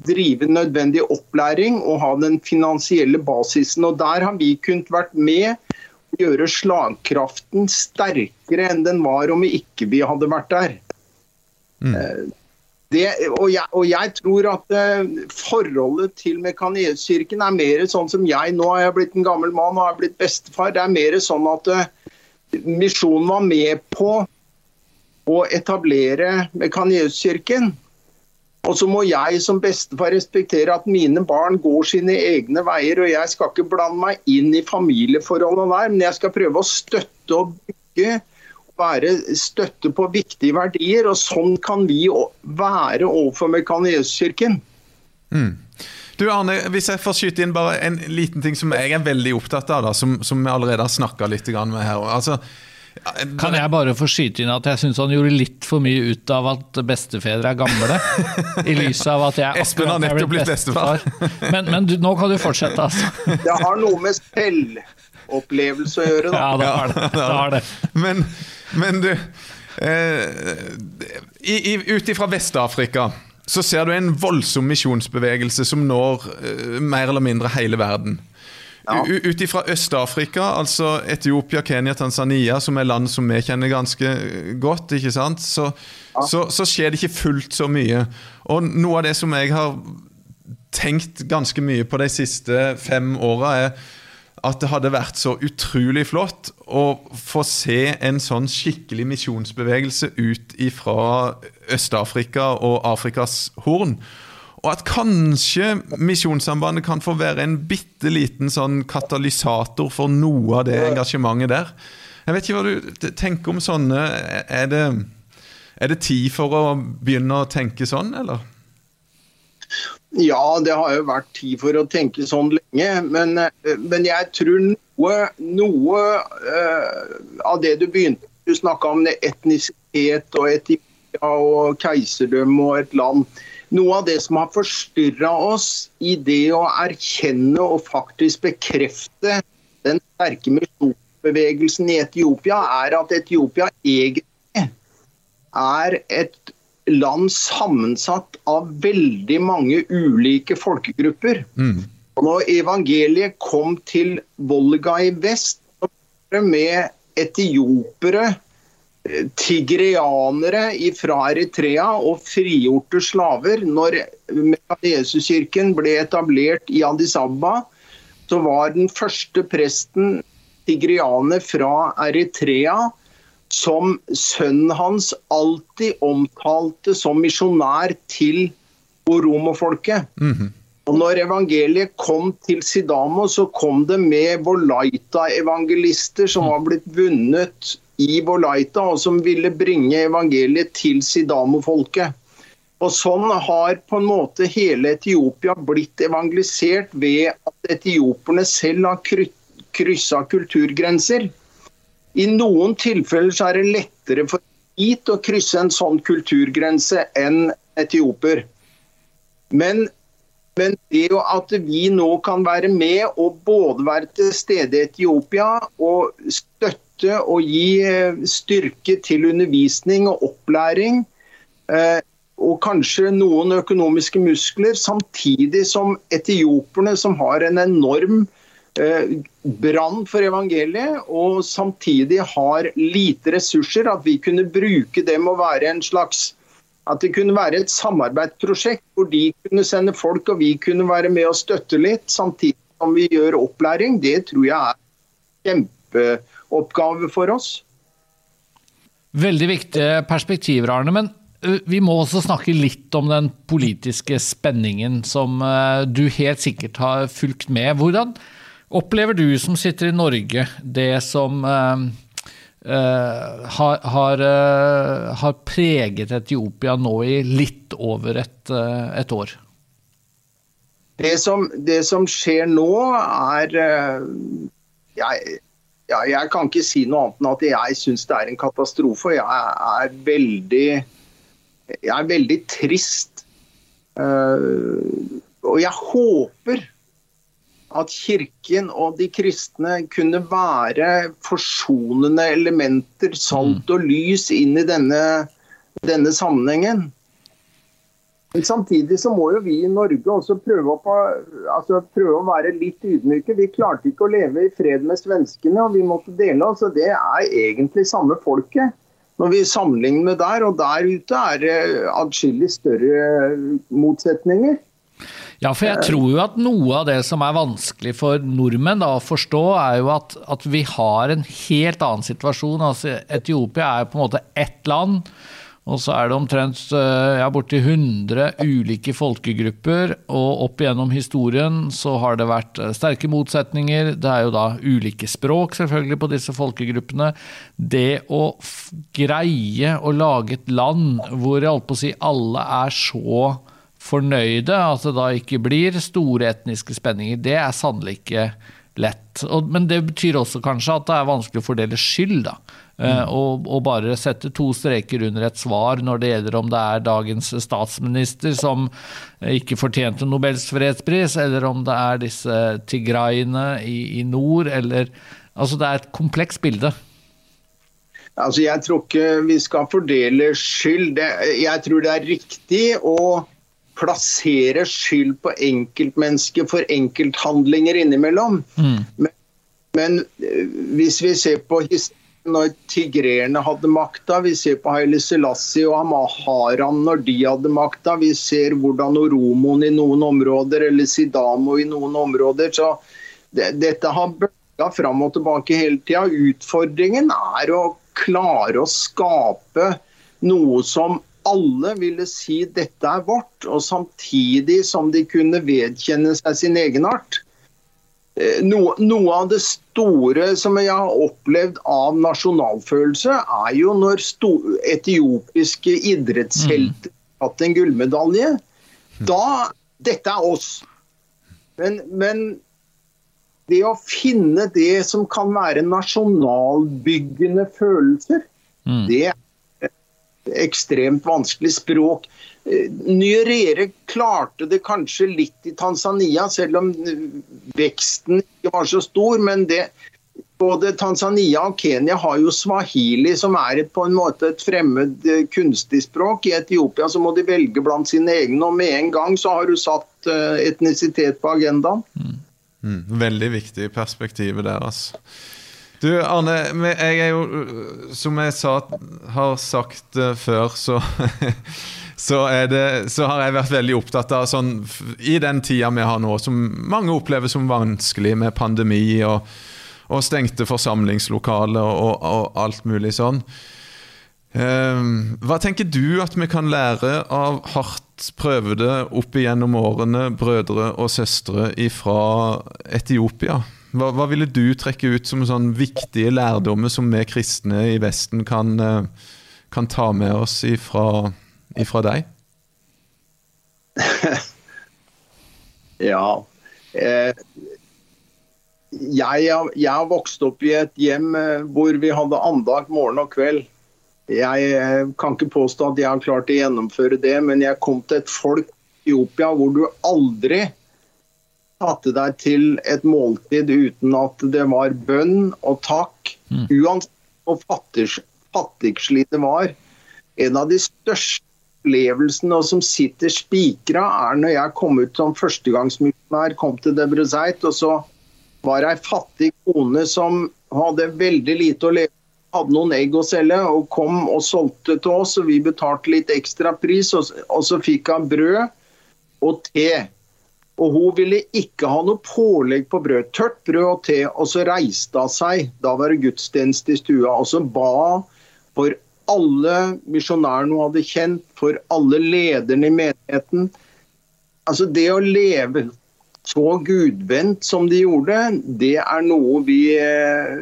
Speaker 4: drive nødvendig opplæring og ha den finansielle basisen. Og Der har vi kunnet vært med å gjøre slagkraften sterkere enn den var om vi ikke vi hadde vært der. Mm. Eh, det, og, jeg, og, jeg, tror at uh, forholdet til Mekanietkirken er mer sånn som jeg nå har jeg blitt en gammel mann og har blitt bestefar. Det er mer sånn at uh, misjonen var med på å etablere Mekanietkirken. Og så må jeg som bestefar respektere at mine barn går sine egne veier, og jeg skal ikke blande meg inn i familieforholdene der, men jeg skal prøve å støtte og bygge. Være støtte på viktige verdier, og sånn kan vi være overfor Mekanieskirken.
Speaker 2: Mm. Du Arne, hvis jeg får skyte inn bare en liten ting som jeg er veldig opptatt av, da, som, som vi allerede har snakka litt med her. Altså,
Speaker 1: kan jeg bare få skyte inn at jeg syns han gjorde litt for mye ut av at bestefedre er gamle? I lys av at jeg *laughs*
Speaker 2: Espen har nettopp blitt bestefar.
Speaker 1: Men, men du, nå kan du fortsette, altså.
Speaker 4: Det har noe med selvopplevelse å gjøre, da.
Speaker 1: Ja, det har det. det, har det.
Speaker 2: Men, men, du eh, Ut ifra Vest-Afrika så ser du en voldsom misjonsbevegelse som når eh, mer eller mindre hele verden. Ja. ut ifra Øst-Afrika, altså Etiopia, Kenya, Tanzania, som er land som vi kjenner ganske godt, ikke sant? Så, ja. så, så, skjer det ikke fullt så mye. Og noe av det som jeg har tenkt ganske mye på de siste fem åra, er at det hadde vært så utrolig flott å få se en sånn skikkelig misjonsbevegelse ut ifra Øst-Afrika og Afrikas Horn. Og at kanskje Misjonssambandet kan få være en bitte liten sånn katalysator for noe av det engasjementet der. Jeg vet ikke hva du tenker om sånne. Er det, er det tid for å begynne å tenke sånn, eller?
Speaker 4: Ja, det har jo vært tid for å tenke sånn lenge. Men, men jeg tror noe, noe uh, av det du begynte Du snakka om etnisitet og Etiopia og keiserdømme og et land. Noe av det som har forstyrra oss i det å erkjenne og faktisk bekrefte den sterke misjonsbevegelsen i Etiopia, er at Etiopia egentlig er et land sammensatt av veldig mange ulike folkegrupper. Mm. Og når evangeliet kom til Volga i vest, med etiopere, tigreanere fra Eritrea og frigjorte slaver. Når Jesuskirken ble etablert i Addis Abba, så var den første presten tigrianer fra Eritrea som sønnen hans alltid omtalte som misjonær til oromofolket. Mm -hmm. Og når evangeliet kom til Sidamo, så kom det med Volaita-evangelister som var blitt vunnet i Volaita, og som ville bringe evangeliet til Sidamo-folket. Og Sånn har på en måte hele Etiopia blitt evangelisert ved at etioperne selv har kryssa kulturgrenser. I noen tilfeller så er det lettere for hit å krysse en sånn kulturgrense enn etioper. Men, men det at vi nå kan være med og både være til stede i Etiopia og støtte og gi eh, styrke til undervisning og opplæring, eh, og kanskje noen økonomiske muskler, samtidig som etioperne, som har en enorm Eh, brann for evangeliet, og samtidig har lite ressurser. At vi kunne bruke dem å være en slags At det kunne være et samarbeidsprosjekt hvor de kunne sende folk og vi kunne være med og støtte litt, samtidig som vi gjør opplæring. Det tror jeg er en kjempeoppgave for oss.
Speaker 1: Veldig viktige perspektiver, Arne. Men vi må også snakke litt om den politiske spenningen som du helt sikkert har fulgt med. Hvordan, Opplever du som sitter i Norge, det som uh, uh, har, har, uh, har, preget Etiopia nå i litt over et, et år?
Speaker 4: Det som, det som, skjer nå, er jeg, ja, jeg kan ikke si noe annet enn at jeg syns det er en katastrofe. Jeg er veldig, jeg er veldig trist. og jeg håper at Kirken og de kristne kunne være forsonende elementer, salt og lys, inn i denne, denne sammenhengen. Men samtidig så må jo vi i Norge også prøve å, altså prøve å, være litt ydmyke. Vi klarte ikke å leve i fred med svenskene, og vi måtte dele oss. og Det er egentlig samme folket når vi sammenligner med der. Og der ute er det atskillig større motsetninger.
Speaker 1: Ja, for jeg tror jo at noe av det som er vanskelig for nordmenn da, å forstå, er jo at, at, vi har en helt annen situasjon. Altså, Etiopia er på en måte ett land. Og så er det omtrent eh, ja, borti 100 ulike folkegrupper. Og opp gjennom historien så har det vært eh, sterke motsetninger. Det er jo da ulike språk selvfølgelig på disse folkegruppene. Det å greie å lage et land hvor jeg holdt på å si alle er så fornøyde, at det da ikke blir store etniske spenninger, det er sannelig ikke lett. Men det betyr også kanskje at det er vanskelig å fordele skyld, da. Eh, mm. og, og, bare sette to streker under et svar når det gjelder om det er dagens statsminister som ikke fortjente Nobels fredspris, eller om det er disse tigraiene i, i nord, eller Altså, det er et komplekst bilde.
Speaker 4: Altså, Jeg tror ikke vi skal fordele skyld. Jeg tror det er riktig å plassere skyld på enkeltmennesker for enkelthandlinger innimellom. Men, men eh, hvis vi ser på historien når tigrerne hadde makta, vi ser på Haile Selassie og Amaharan når de hadde makta, vi ser hvordan Oromoen i noen områder, eller Sidamo i noen områder. så det, Dette har bølga fram og tilbake hele tida. Utfordringen er å klare å skape noe som alle ville si dette er vårt, og samtidig som de kunne vedkjenne seg sin egenart. Eh, no, noe av det store som jeg har opplevd av nasjonalfølelse, er jo når etiopiske idrettshelter har hatt en gullmedalje. Da Dette er oss. Men, men det å finne det som kan være nasjonalbyggende følelser,
Speaker 1: Mm.
Speaker 4: det er ekstremt vanskelig språk. Eh, Nyerere klarte det kanskje litt i Tanzania, selv om eh, veksten ikke var så stor. Men det, både Tanzania og Kenya har jo swahili, som er et, på en måte et fremmed eh, kunstig språk. I Etiopia så må de velge blant sine egne, og med en gang så har du satt eh, etnisitet på agendaen.
Speaker 2: Mm, veldig viktig perspektiv der, altså. Du, Arne, jeg er jo, øh, som jeg sa, har sagt før, så *laughs* Så, det, så har jeg vært veldig opptatt av sånn I den tida vi har nå, som mange opplever som vanskelig, med pandemi og, og stengte forsamlingslokaler og, og alt mulig sånn. Ehm, hva tenker du at vi kan lære av hardt prøvede opp igjennom årene brødre og søstre fra Etiopia? Hva, hva ville du trekke ut som sånn viktige lærdommer som vi kristne i Vesten kan, eh, kan ta med oss ifra, ifra deg? *laughs*
Speaker 4: Ja. Eh, jeg, jeg har vokst opp i et hjem eh, hvor vi hadde andakt morgen og kveld. Jeg eh, kan ikke påstå at jeg har klart å gjennomføre det, men jeg kom til et folk i Etiopia hvor du aldri satte deg til et måltid uten at det var bønn og takk. Uansett hvor fattigs- fattigslig det var. En av de største opplevelsene og som sitter spikra, er når jeg kom ut som førstegangsmisjonær, kom til Debrezeit, og så var ei fattig kone som hadde veldig lite å leve hadde noen egg å selge, og kom og solgte til oss, og vi betalte litt ekstra pris, og, og så fikk hun brød og te. Og hun ville ikke ha noe pålegg på brød. Tørt brød og te. Og så reiste hun seg. Da var det gudstjeneste i stua. Og så ba for alle misjonærene hun hadde kjent, for alle lederne i menigheten. Altså det å leve så gudvendt som de gjorde, det er noe vi eh,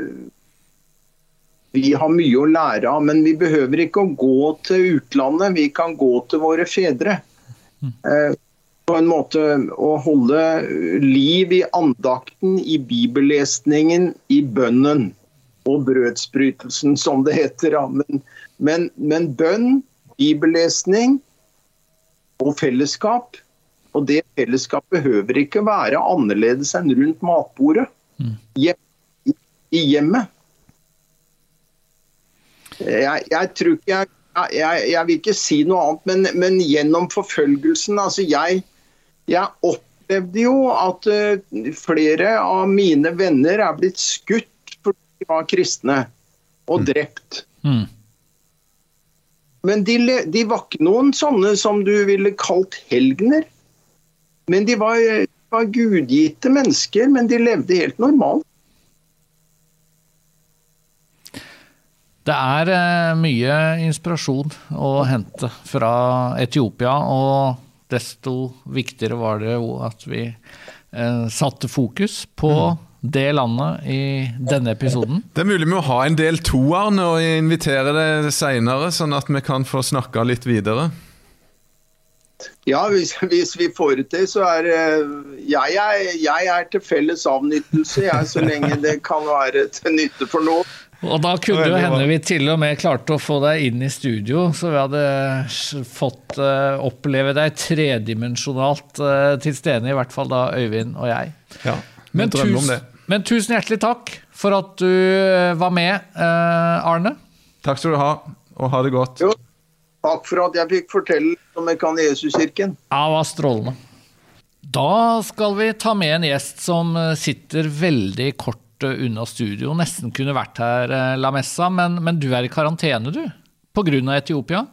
Speaker 4: vi har mye å lære av, men vi behøver ikke å gå til utlandet. Vi kan gå til våre fedre. Eh, på en måte å holde liv i andakten, i bibellesningen, i bønnen og brødsbrytelsen, som det heter. Men, men, men bønn, bibellesning og fellesskap. Og det fellesskapet behøver ikke være annerledes enn rundt matbordet. Hjem, i, hjemmet. Jeg, jeg tror ikke jeg, jeg, jeg vil ikke si noe annet, men, men gjennom forfølgelsen altså jeg, opplevde jo at eh, flere av mine venner er blitt skutt fordi de var kristne, og drept.
Speaker 1: Mm.
Speaker 4: Men de, de var ikke noen sånne som du ville kalt helgener. Men de var, var gudgitte mennesker, men de levde helt normalt.
Speaker 1: Det er eh, mye inspirasjon å hente fra Etiopia, og desto viktigere var det jo at vi eh, satte fokus på det landet i denne episoden.
Speaker 2: Det er mulig med å ha en del to, og invitere deg seinere, sånn at vi kan få snakka litt videre.
Speaker 4: Ja, hvis, hvis vi får det til, så er jeg, jeg, er jeg er til felles avnyttelse, jeg, så lenge det kan være til nytte for noen.
Speaker 1: Og da kunne det jo hende vi til og med klarte å få deg inn i studio, så vi hadde fått eh, oppleve deg tredimensjonalt uh, til stede, i hvert fall da Øyvind og jeg.
Speaker 2: Ja,
Speaker 1: Men,
Speaker 2: det.
Speaker 1: Men tusen hjertelig takk for at du eh, var med, eh, Arne.
Speaker 2: Takk skal du ha, og ha det godt.
Speaker 4: Jo, Takk for at jeg fikk fortelle om Mekanesuskirken.
Speaker 1: Ja, det var strålende. Da skal vi ta med en gjest som eh, sitter veldig kort unna studio. Nesten kunne vært her, La Messa, men, men du er i karantene, du? Pga. Etiopia?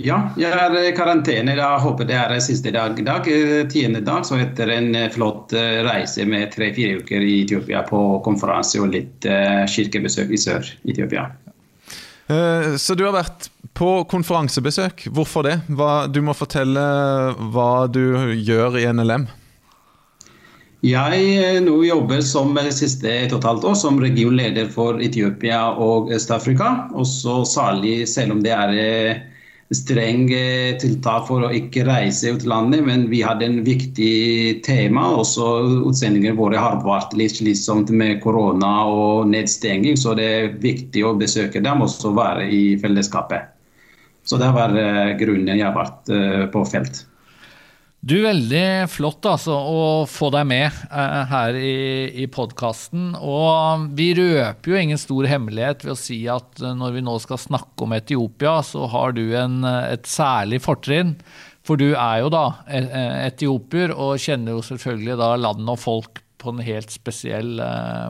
Speaker 5: Ja, jeg er i karantene. Jeg håper det er siste dag dag. Tiende dag, så etter en flott reise med tre-fire uker i Etiopia på konferanse og litt kirkebesøk i Sør-Etiopia.
Speaker 2: Så du har vært på konferansebesøk. Hvorfor det? Hva, du må fortelle hva du gjør i NLM.
Speaker 5: Jeg eh, nå jobber som siste et og et halvt år som regionleder for Etiopia og Øst-Afrika. Også særlig selv om det er eh, streng eh, tiltak for å ikke reise ut landet, men vi hadde en viktig tema. Også utsendingene våre har vært litt slitsomt med korona og nedstenging, så det er viktig å besøke dem og være i fellesskapet. Så det har vært grunnen jeg har vært på felt.
Speaker 1: Du, Veldig flott altså, å få deg med eh, her i, i podkasten. Og vi røper jo ingen stor hemmelighet ved å si at uh, når vi nå skal snakke om Etiopia, så har du en, uh, et særlig fortrinn. For du er jo da etiopier og kjenner jo selvfølgelig da land og folk på en helt spesiell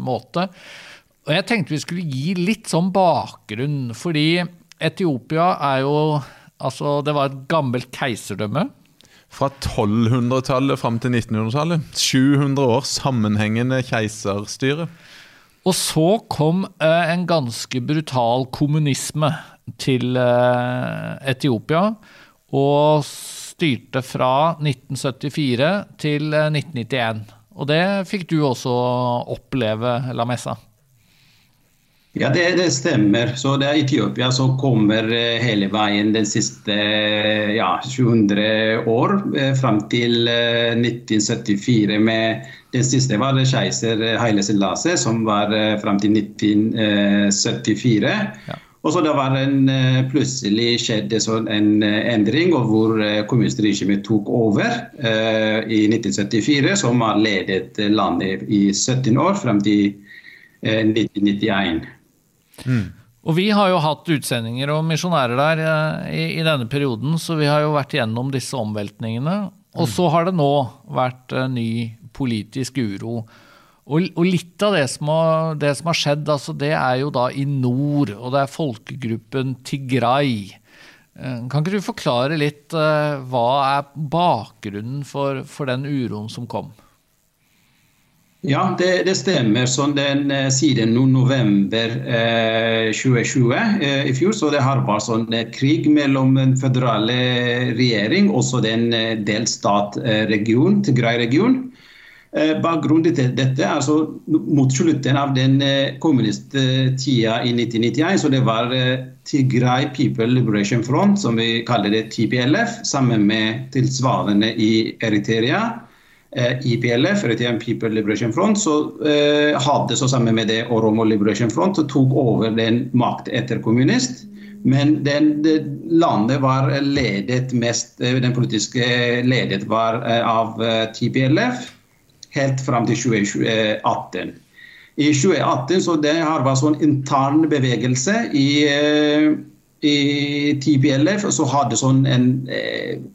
Speaker 1: måte. Og jeg tenkte vi skulle gi litt sånn bakgrunn, fordi Etiopia er jo Altså, det var et gammelt keiserdømme
Speaker 2: fra 1200-tallet fram til 1900-tallet. 700 år sammenhengende keiserstyre.
Speaker 1: Og så kom eh, en ganske brutal kommunisme til eh, Etiopia. Og styrte fra 1974 til eh, 1991. Og det fikk du også oppleve, La Messa.
Speaker 5: Ja, det, det, stemmer. Så det er Etiopia som kommer eh, hele veien den siste ja, 700 år, eh, fram til 1974. Eh, med Den siste var keiser Haile Selassie, som var fram til 1974. Ja. Og så det var en, Plutselig skjedde en endring hvor kommunistregimet tok over eh, i 1974, som har ledet landet i 17 år fram til uh, 1991.
Speaker 1: Og vi har jo hatt utsendinger og misjonærer der eh, i, i, denne perioden, så vi har jo vært gjennom disse omveltningene. Og så har det nå vært uh, ny politisk uro. Og, og litt av det som, har, det som, har, skjedd, altså, det er jo da i nord, og det er folkegruppen Tigray. Uh, kan ikke du forklare litt hva er bakgrunnen for, for den uroen som kom?
Speaker 5: Ja, det, det, stemmer. Så den, eh, siden november eh, 2020 eh, i fjor så det har vært sånn eh, krig mellom den føderale regjering og den eh, delstatregion, Tigray-region. Eh, bakgrunnen til dette er altså mot slutten av den kommunisttida i 1991. så Det var Tigray People Liberation Front, som vi kaller det TPLF, sammen med tilsvarende i Eritrea IPLF, eh, Eritrean People Liberation Front, så eh, hadde så sammen med det Oromo Liberation Front og tok over den makt etter kommunist. Men den, det, landet var ledet mest, eh, den politiske ledet var av TPLF helt fram til 2018. I 2018 så det har vært sånn intern bevegelse i, i TPLF. Så hadde sånn en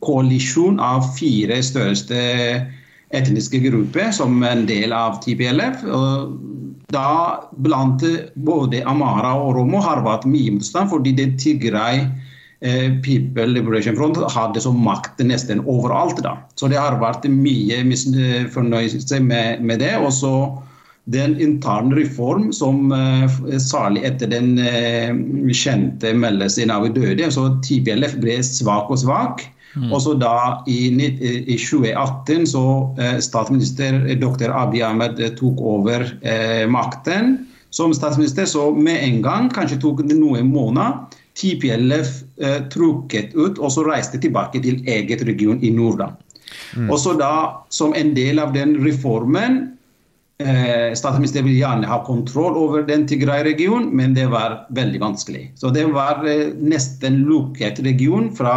Speaker 5: koalisjon av fire største etniske grupper som en del av TPLF. Da blant både Amara og romo har vært mye motstand, fordi det Tigray eh, People Liberation Front hadde som makt nesten overalt. da. Så det har vært mye misfornøyelse med, med det. og så den interne reform som uh, særlig etter den uh, kjente meldelsen av døde, så TPLF ble svak og svak. Mm. Og så da i, i 2018 så eh, statsminister dr. Abiy Ahmed eh, tok over eh, makten som statsminister, så med en gang, kanskje tok det noen måneder, TPLF eh, trukket ut og så reiste tilbake til eget region i nord. Mm. Og så da, som en del av den reformen eh, Statsministeren vil gjerne ha kontroll over den Tigray-regionen, men det var veldig vanskelig. Så det var eh, nesten lukket region fra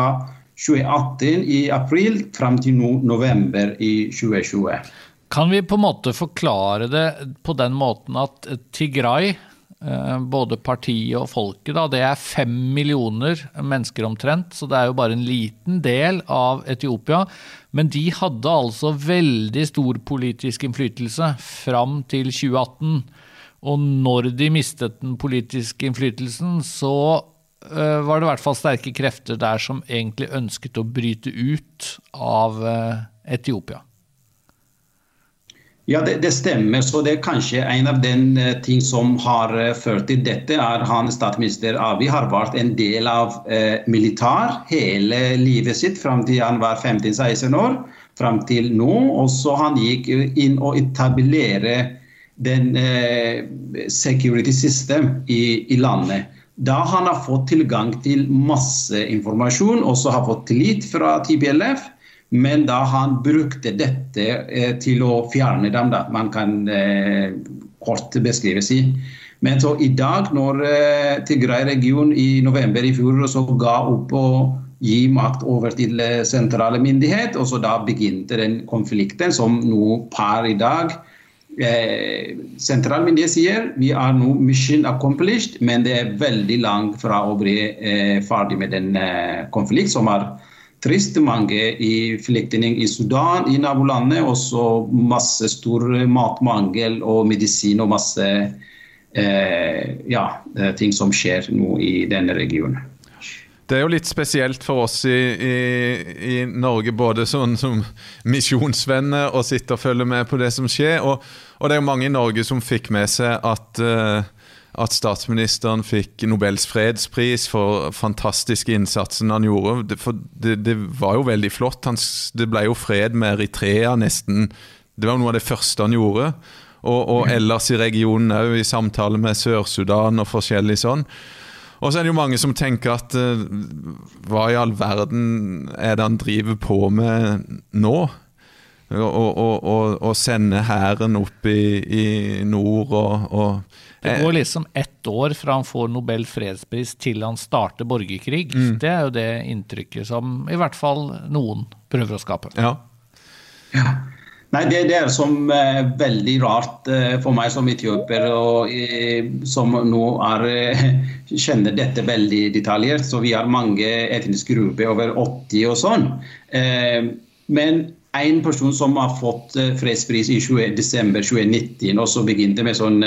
Speaker 5: 2018 i april fram til november i 2020.
Speaker 1: Kan vi på en måte forklare det på den måten at Tigray Eh, både partiet og folket. Da. Det er fem millioner mennesker omtrent, så det er jo bare en liten del av Etiopia. Men de hadde altså veldig stor politisk innflytelse fram til 2018. Og når de mistet den politiske innflytelsen, så var det i hvert fall sterke krefter der som egentlig ønsket å bryte ut av uh, Etiopia.
Speaker 5: Ja, det, det, stemmer. Så det er kanskje en av den uh, ting som har ført til dette, er han statsminister Abiy har vært en del av uh, militær hele livet sitt fram til han var 15-16 år. Fram til nå. Og så han gikk inn og etablerte den security system i, i, landet. Da han har fått tilgang til masse informasjon, også har fått tillit fra TBLF men da han brukte dette eh, til å fjerne dem, da. Man kan eh, kort beskrive si. Men så i dag, når eh, Tigray-regionen i november i fjor så ga opp å gi makt over til eh, sentrale myndighet, og så da begynte den konflikten som nå par i dag Sentralmyndighet sier vi er nå mission accomplished, men det er veldig langt fra å bli eh, ferdig med den eh, konflikt som er trist. Mange i flyktninger i Sudan, i nabolandet. Også masse stor matmangel og medisin og masse eh, ja, eh, ting som skjer nå i denne regionen.
Speaker 2: Det er jo litt spesielt for oss i, i, i Norge, både sånn som misjonsvenner, og sitte og følge med på det som skjer. Og, og, det er jo mange i Norge som fikk med seg at uh, at statsministeren fikk Nobels fredspris for fantastiske innsatsen han gjorde. For det, det var jo veldig flott. Han, det ble jo fred med Eritrea nesten. Det var noe av det første han gjorde. Og, og ellers i regionen òg, i samtale med Sør-Sudan og forskjellig sånn. Og så er det jo mange som tenker at uh, hva i all verden er det han driver på med nå? Å sende hæren opp i, i nord og, og
Speaker 1: det går liksom ett år fra han får Nobel fredspris til han starter borgerkrig. Mm. Det er jo det inntrykket som i hvert fall noen prøver å skape.
Speaker 2: Ja.
Speaker 5: ja. Nei, det, det, er som eh, veldig rart eh, for meg som etioper, og eh, som nå er, eh, *laughs* kjenner dette veldig detaljert. Så vi har mange etniske grupper, over 80 og sånn. Eh, men en person som har fått eh, fredspris i 20, desember 2019, og så begynte med sånn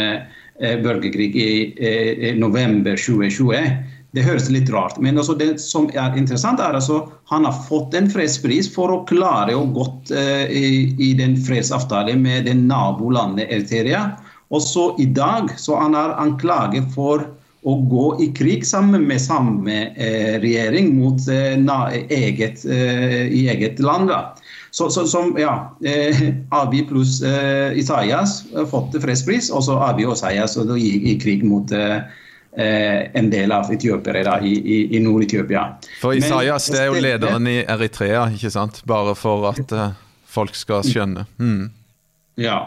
Speaker 5: borgerkrig i november 2020. Det høres litt rart men altså det som er interessant er altså han har fått en fredspris for å klare å gått eh, i, i den fredsavtalen med det nabolandet Eritrea. Og så i dag så han er anklaget for å gå i krig sammen med samme eh, regjering mot eh, eget, eh, i eget land. Da. Så, så, som, ja, eh, Abi pluss eh, Isaias fått fredspris, og så Abi og Isaias og i, i krig mot eh en del av etiopiere i, i, i Nord-Etiopia.
Speaker 2: For Isaias det er jo lederen i Eritrea, ikke sant? Bare for at uh, folk skal skjønne. Mm.
Speaker 5: Ja.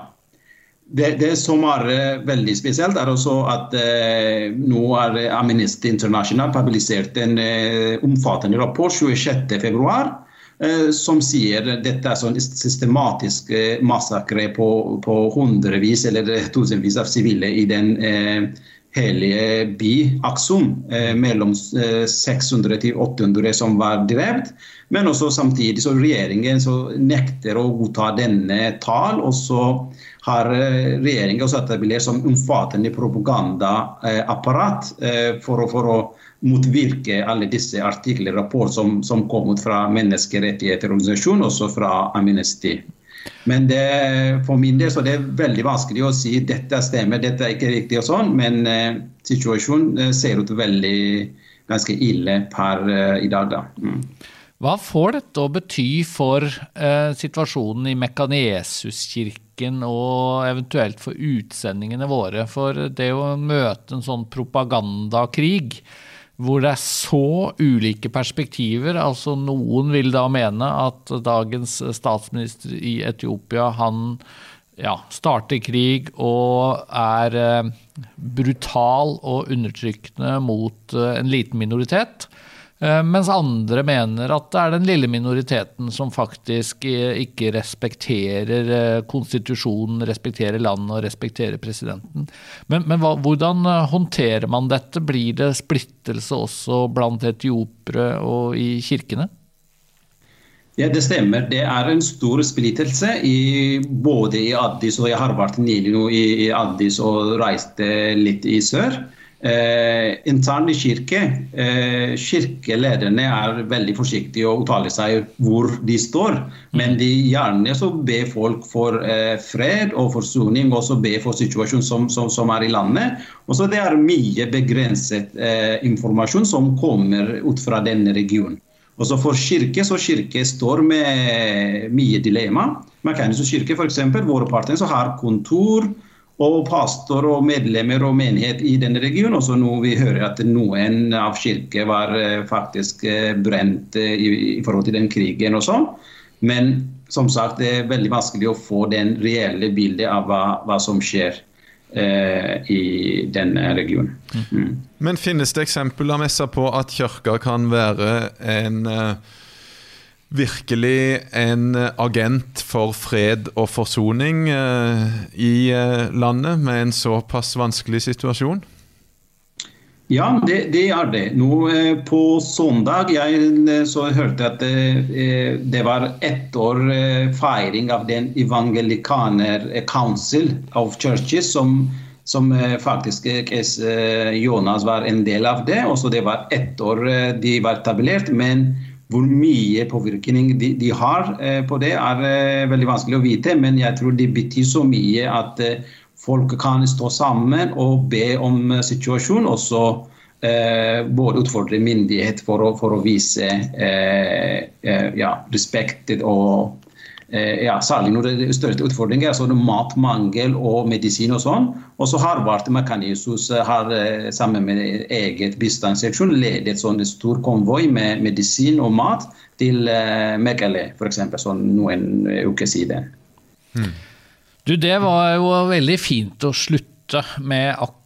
Speaker 5: Det, det, som er uh, veldig spesielt, er også at uh, nå har Amnesty International publisert en omfattende rapport 26.2 Eh, som sier dette er sånn systematisk eh, massakre på, på hundrevis eller tusenvis av sivile i den eh, hellige by Aksum. Eh, mellom 600 til 800 som var drept. Men også samtidig så regjeringen så nekter å godta denne tall. Og så har regjeringen også etablert som omfattende propagandaapparat eh, for, for å motvirke alle disse artikler og rapporter som, som kom ut fra menneskerettighetsorganisasjonen, også fra Amnesty. Men det, for min del så det er veldig vanskelig å si dette stemmer, dette er ikke riktig og sånn, men eh, situasjonen eh, ser ut veldig ganske ille per eh, i dag. da. Mm.
Speaker 1: Hva får dette å bety for eh, situasjonen i Mekaniesuskirken og eventuelt for utsendingene våre? For det å møte en sånn propagandakrig hvor det er så ulike perspektiver. Altså Noen vil da mene at dagens statsminister i Etiopia han ja, starter krig og er eh, brutal og undertrykkende mot eh, en liten minoritet. Eh, mens andre mener at det er den lille minoriteten som faktisk ikke respekterer eh, konstitusjonen, respekterer landet og respekterer presidenten. Men, men hva, hvordan eh, håndterer man dette? Blir det splittelse også blant etiopere og i kirkene?
Speaker 5: Ja, Det stemmer. Det er en stor splittelse i, både i Addis og jeg har vært nylig nå i Addis og reiste litt i sør. Eh, internt i kirke, eh, Kirkelederne er veldig forsiktige og uttaler seg hvor de står. Men de gjerne så ber folk for eh, fred og forsoning, og så ber for situasjonen som, som, som, er i landet. Og så Det er mye begrenset eh, informasjon som kommer ut fra denne regionen. Også for kirke, så kirke står med mye dilemma. Mekanisk kirke, f.eks. Våre partnere så har kontor og pastor og medlemmer og menighet i denne regionen. Også nå vi hører at noen av kirker var eh, faktisk eh, brent eh, i, forhold til den krigen og sånn. Men som sagt, det er veldig vanskelig å få den reelle bildet av hva, hva som skjer eh, i denne regionen. Mm.
Speaker 2: Men finnes det eksempler på at kirka kan være en eh virkelig en agent for fred og forsoning eh, i eh, landet med en såpass vanskelig situasjon?
Speaker 5: Ja, det, det er det. Nå eh, På søndag jeg så hørte at det, det var ett år feiring av den evangelikaner council of churches som, som faktisk Jonas var en del av det. Også det var ett år de var etablert. men hvor mye påvirkning de, de har eh, på det, er eh, veldig vanskelig å vite. Men jeg tror det betyr så mye at eh, folk kan stå sammen og be om situasjonen. og så både utfordre myndighet for å, for å vise ja, respekt og Eh, ja, særlig når det er største utfordringer, altså matmangel og medisin og sånn. Og så har Bart Mekanisus eh, eh, sammen med eget bistandsseksjon ledet sånn en stor konvoi med medisin og mat til Megale, f.eks. Sånn noen uker siden.
Speaker 1: Hmm. Du, det var jo veldig fint å slutte med akkurat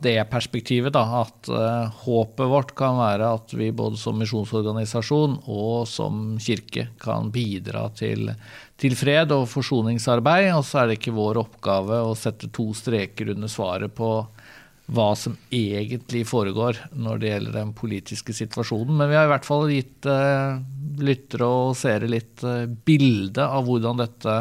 Speaker 1: det perspektivet. Da, at uh, håpet vårt kan være at vi både som misjonsorganisasjon og som kirke kan bidra til til fred og forsoningsarbeid. Og så er det ikke vår oppgave å sette to streker under svaret på hva som egentlig foregår når det gjelder den politiske situasjonen. Men vi har i hvert fall gitt uh, lyttere og seere litt uh, bilde av hvordan dette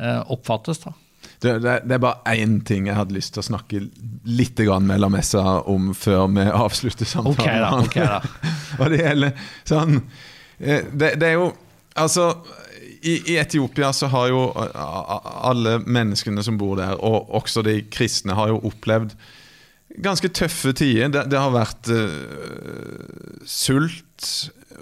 Speaker 1: oppfattes. da.
Speaker 2: Det, det, er bare én ting jeg hadde lyst til å snakke litt med Lamessa om før vi avslutter samtalen.
Speaker 1: Okay, da, okay, da. *laughs*
Speaker 2: og det gjelder sånn det, det er jo Altså i, i, Etiopia så har jo alle menneskene som bor der, og også de kristne, har jo opplevd ganske tøffe tider. Det, det har vært uh, sult,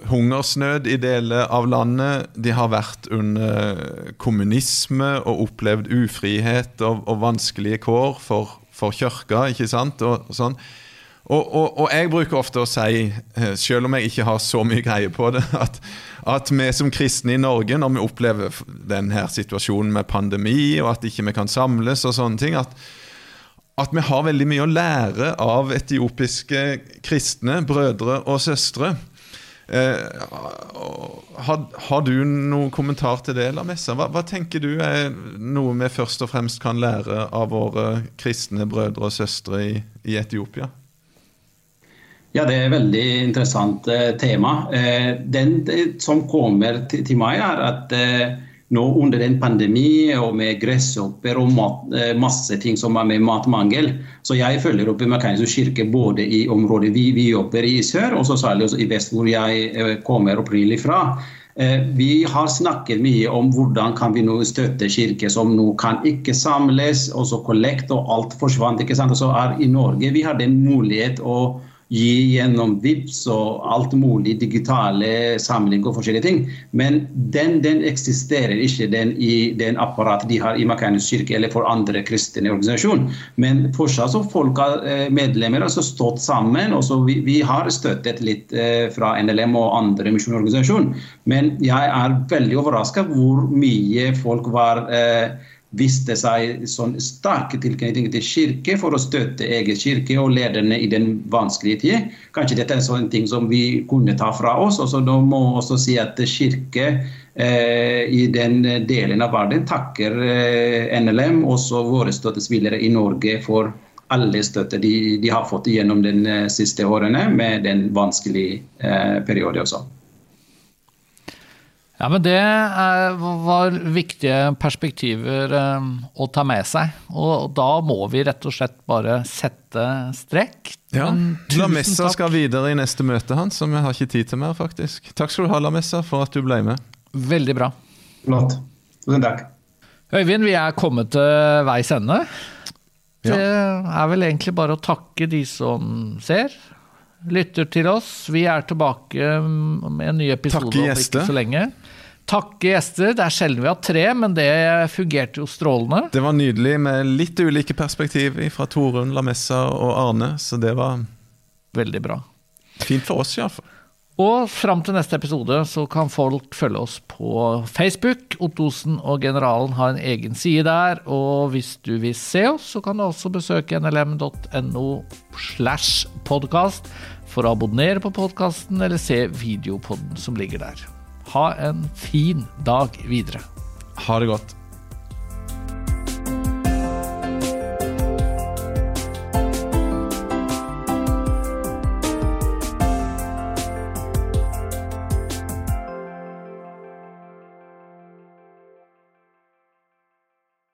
Speaker 2: hungersnød i deler av landet. De har vært under kommunisme og opplevd ufrihet og, og vanskelige kår for, for kirka, ikke sant? Og, sånn. Og, og, jeg bruker ofte å si, eh, selv om jeg ikke har så mye greie på det, at, at vi som kristne i Norge, når vi opplever denne situasjonen med pandemi, og at ikke vi kan samles og sånne ting, at, at vi har veldig mye å lære av etiopiske kristne brødre og søstre. Eh, har, har, du noen kommentar til det, Lamessa? Hva, hva tenker du er noe vi først og fremst kan lære av våre kristne brødre og søstre i, i Etiopia?
Speaker 5: Ja, Det er et veldig interessant eh, tema. Eh, den som kommer til, meg, er at nå under en pandemi og med gresshopper og mat, masse ting som er med matmangel, så jeg følger opp i Mekanisk kirke både i området vi, vi, jobber i sør, og så særlig i vest, hvor jeg kommer opprinnelig fra. Vi har snakket mye om hvordan kan vi nå støtte kirker som nå kan ikke samles, og så kollekt, og alt forsvant. ikke sant? Og så er I Norge vi har den mulighet å gi gjennom VIPS og alt mulig digitale samling og forskjellige ting. Men den, den eksisterer ikke den i den apparat de har i Makanisk kirke eller for andre kristne organisasjoner. Men fortsatt så folk har eh, medlemmer altså stått sammen. og så vi, vi har støttet litt eh, fra NLM og andre misjonsorganisasjoner. Men jeg er veldig overraska hvor mye folk var eh, viste seg sånn sterke tilknytning til kirke for å støtte egen kirke og lederne i den vanskelige tid. Kanskje dette er en sånn ting som vi kunne ta fra oss. og så Da må også si at kirke eh, i den delen av verden takker eh, NLM, også våre støttespillere i Norge, for alle støtte de, de har fått gjennom de eh, siste årene med den vanskelige eh, perioden også.
Speaker 1: Ja, men Det er, var viktige perspektiver um, å ta med seg. Og da må vi rett og slett bare sette strekk.
Speaker 2: Ja, Lamessa skal videre i neste møte, hans, som vi har ikke tid til mer, faktisk. Takk skal du ha, Lamessa, for at du ble med.
Speaker 1: Veldig bra.
Speaker 5: Flott. Tusen takk.
Speaker 1: Øyvind, vi er kommet til veis ende. Det er vel egentlig bare å takke de som ser, lytter til oss. Vi er tilbake med en ny episode om ikke så lenge. Takke gjester. Det er sjelden vi har tre, men det fungerte jo strålende.
Speaker 2: Det var nydelig med litt ulike perspektiv fra Torunn, Lamessa og Arne, så det var
Speaker 1: Veldig bra.
Speaker 2: Fint for oss, iallfall.
Speaker 1: Og fram til neste episode så kan folk følge oss på Facebook. Ottosen og Generalen har en egen side der. Og hvis du vil se oss, så kan du også besøke nlm.no slash podkast for å abonnere på podkasten eller se videopodden som ligger der. Ha en fin dag videre.
Speaker 2: Ha det godt.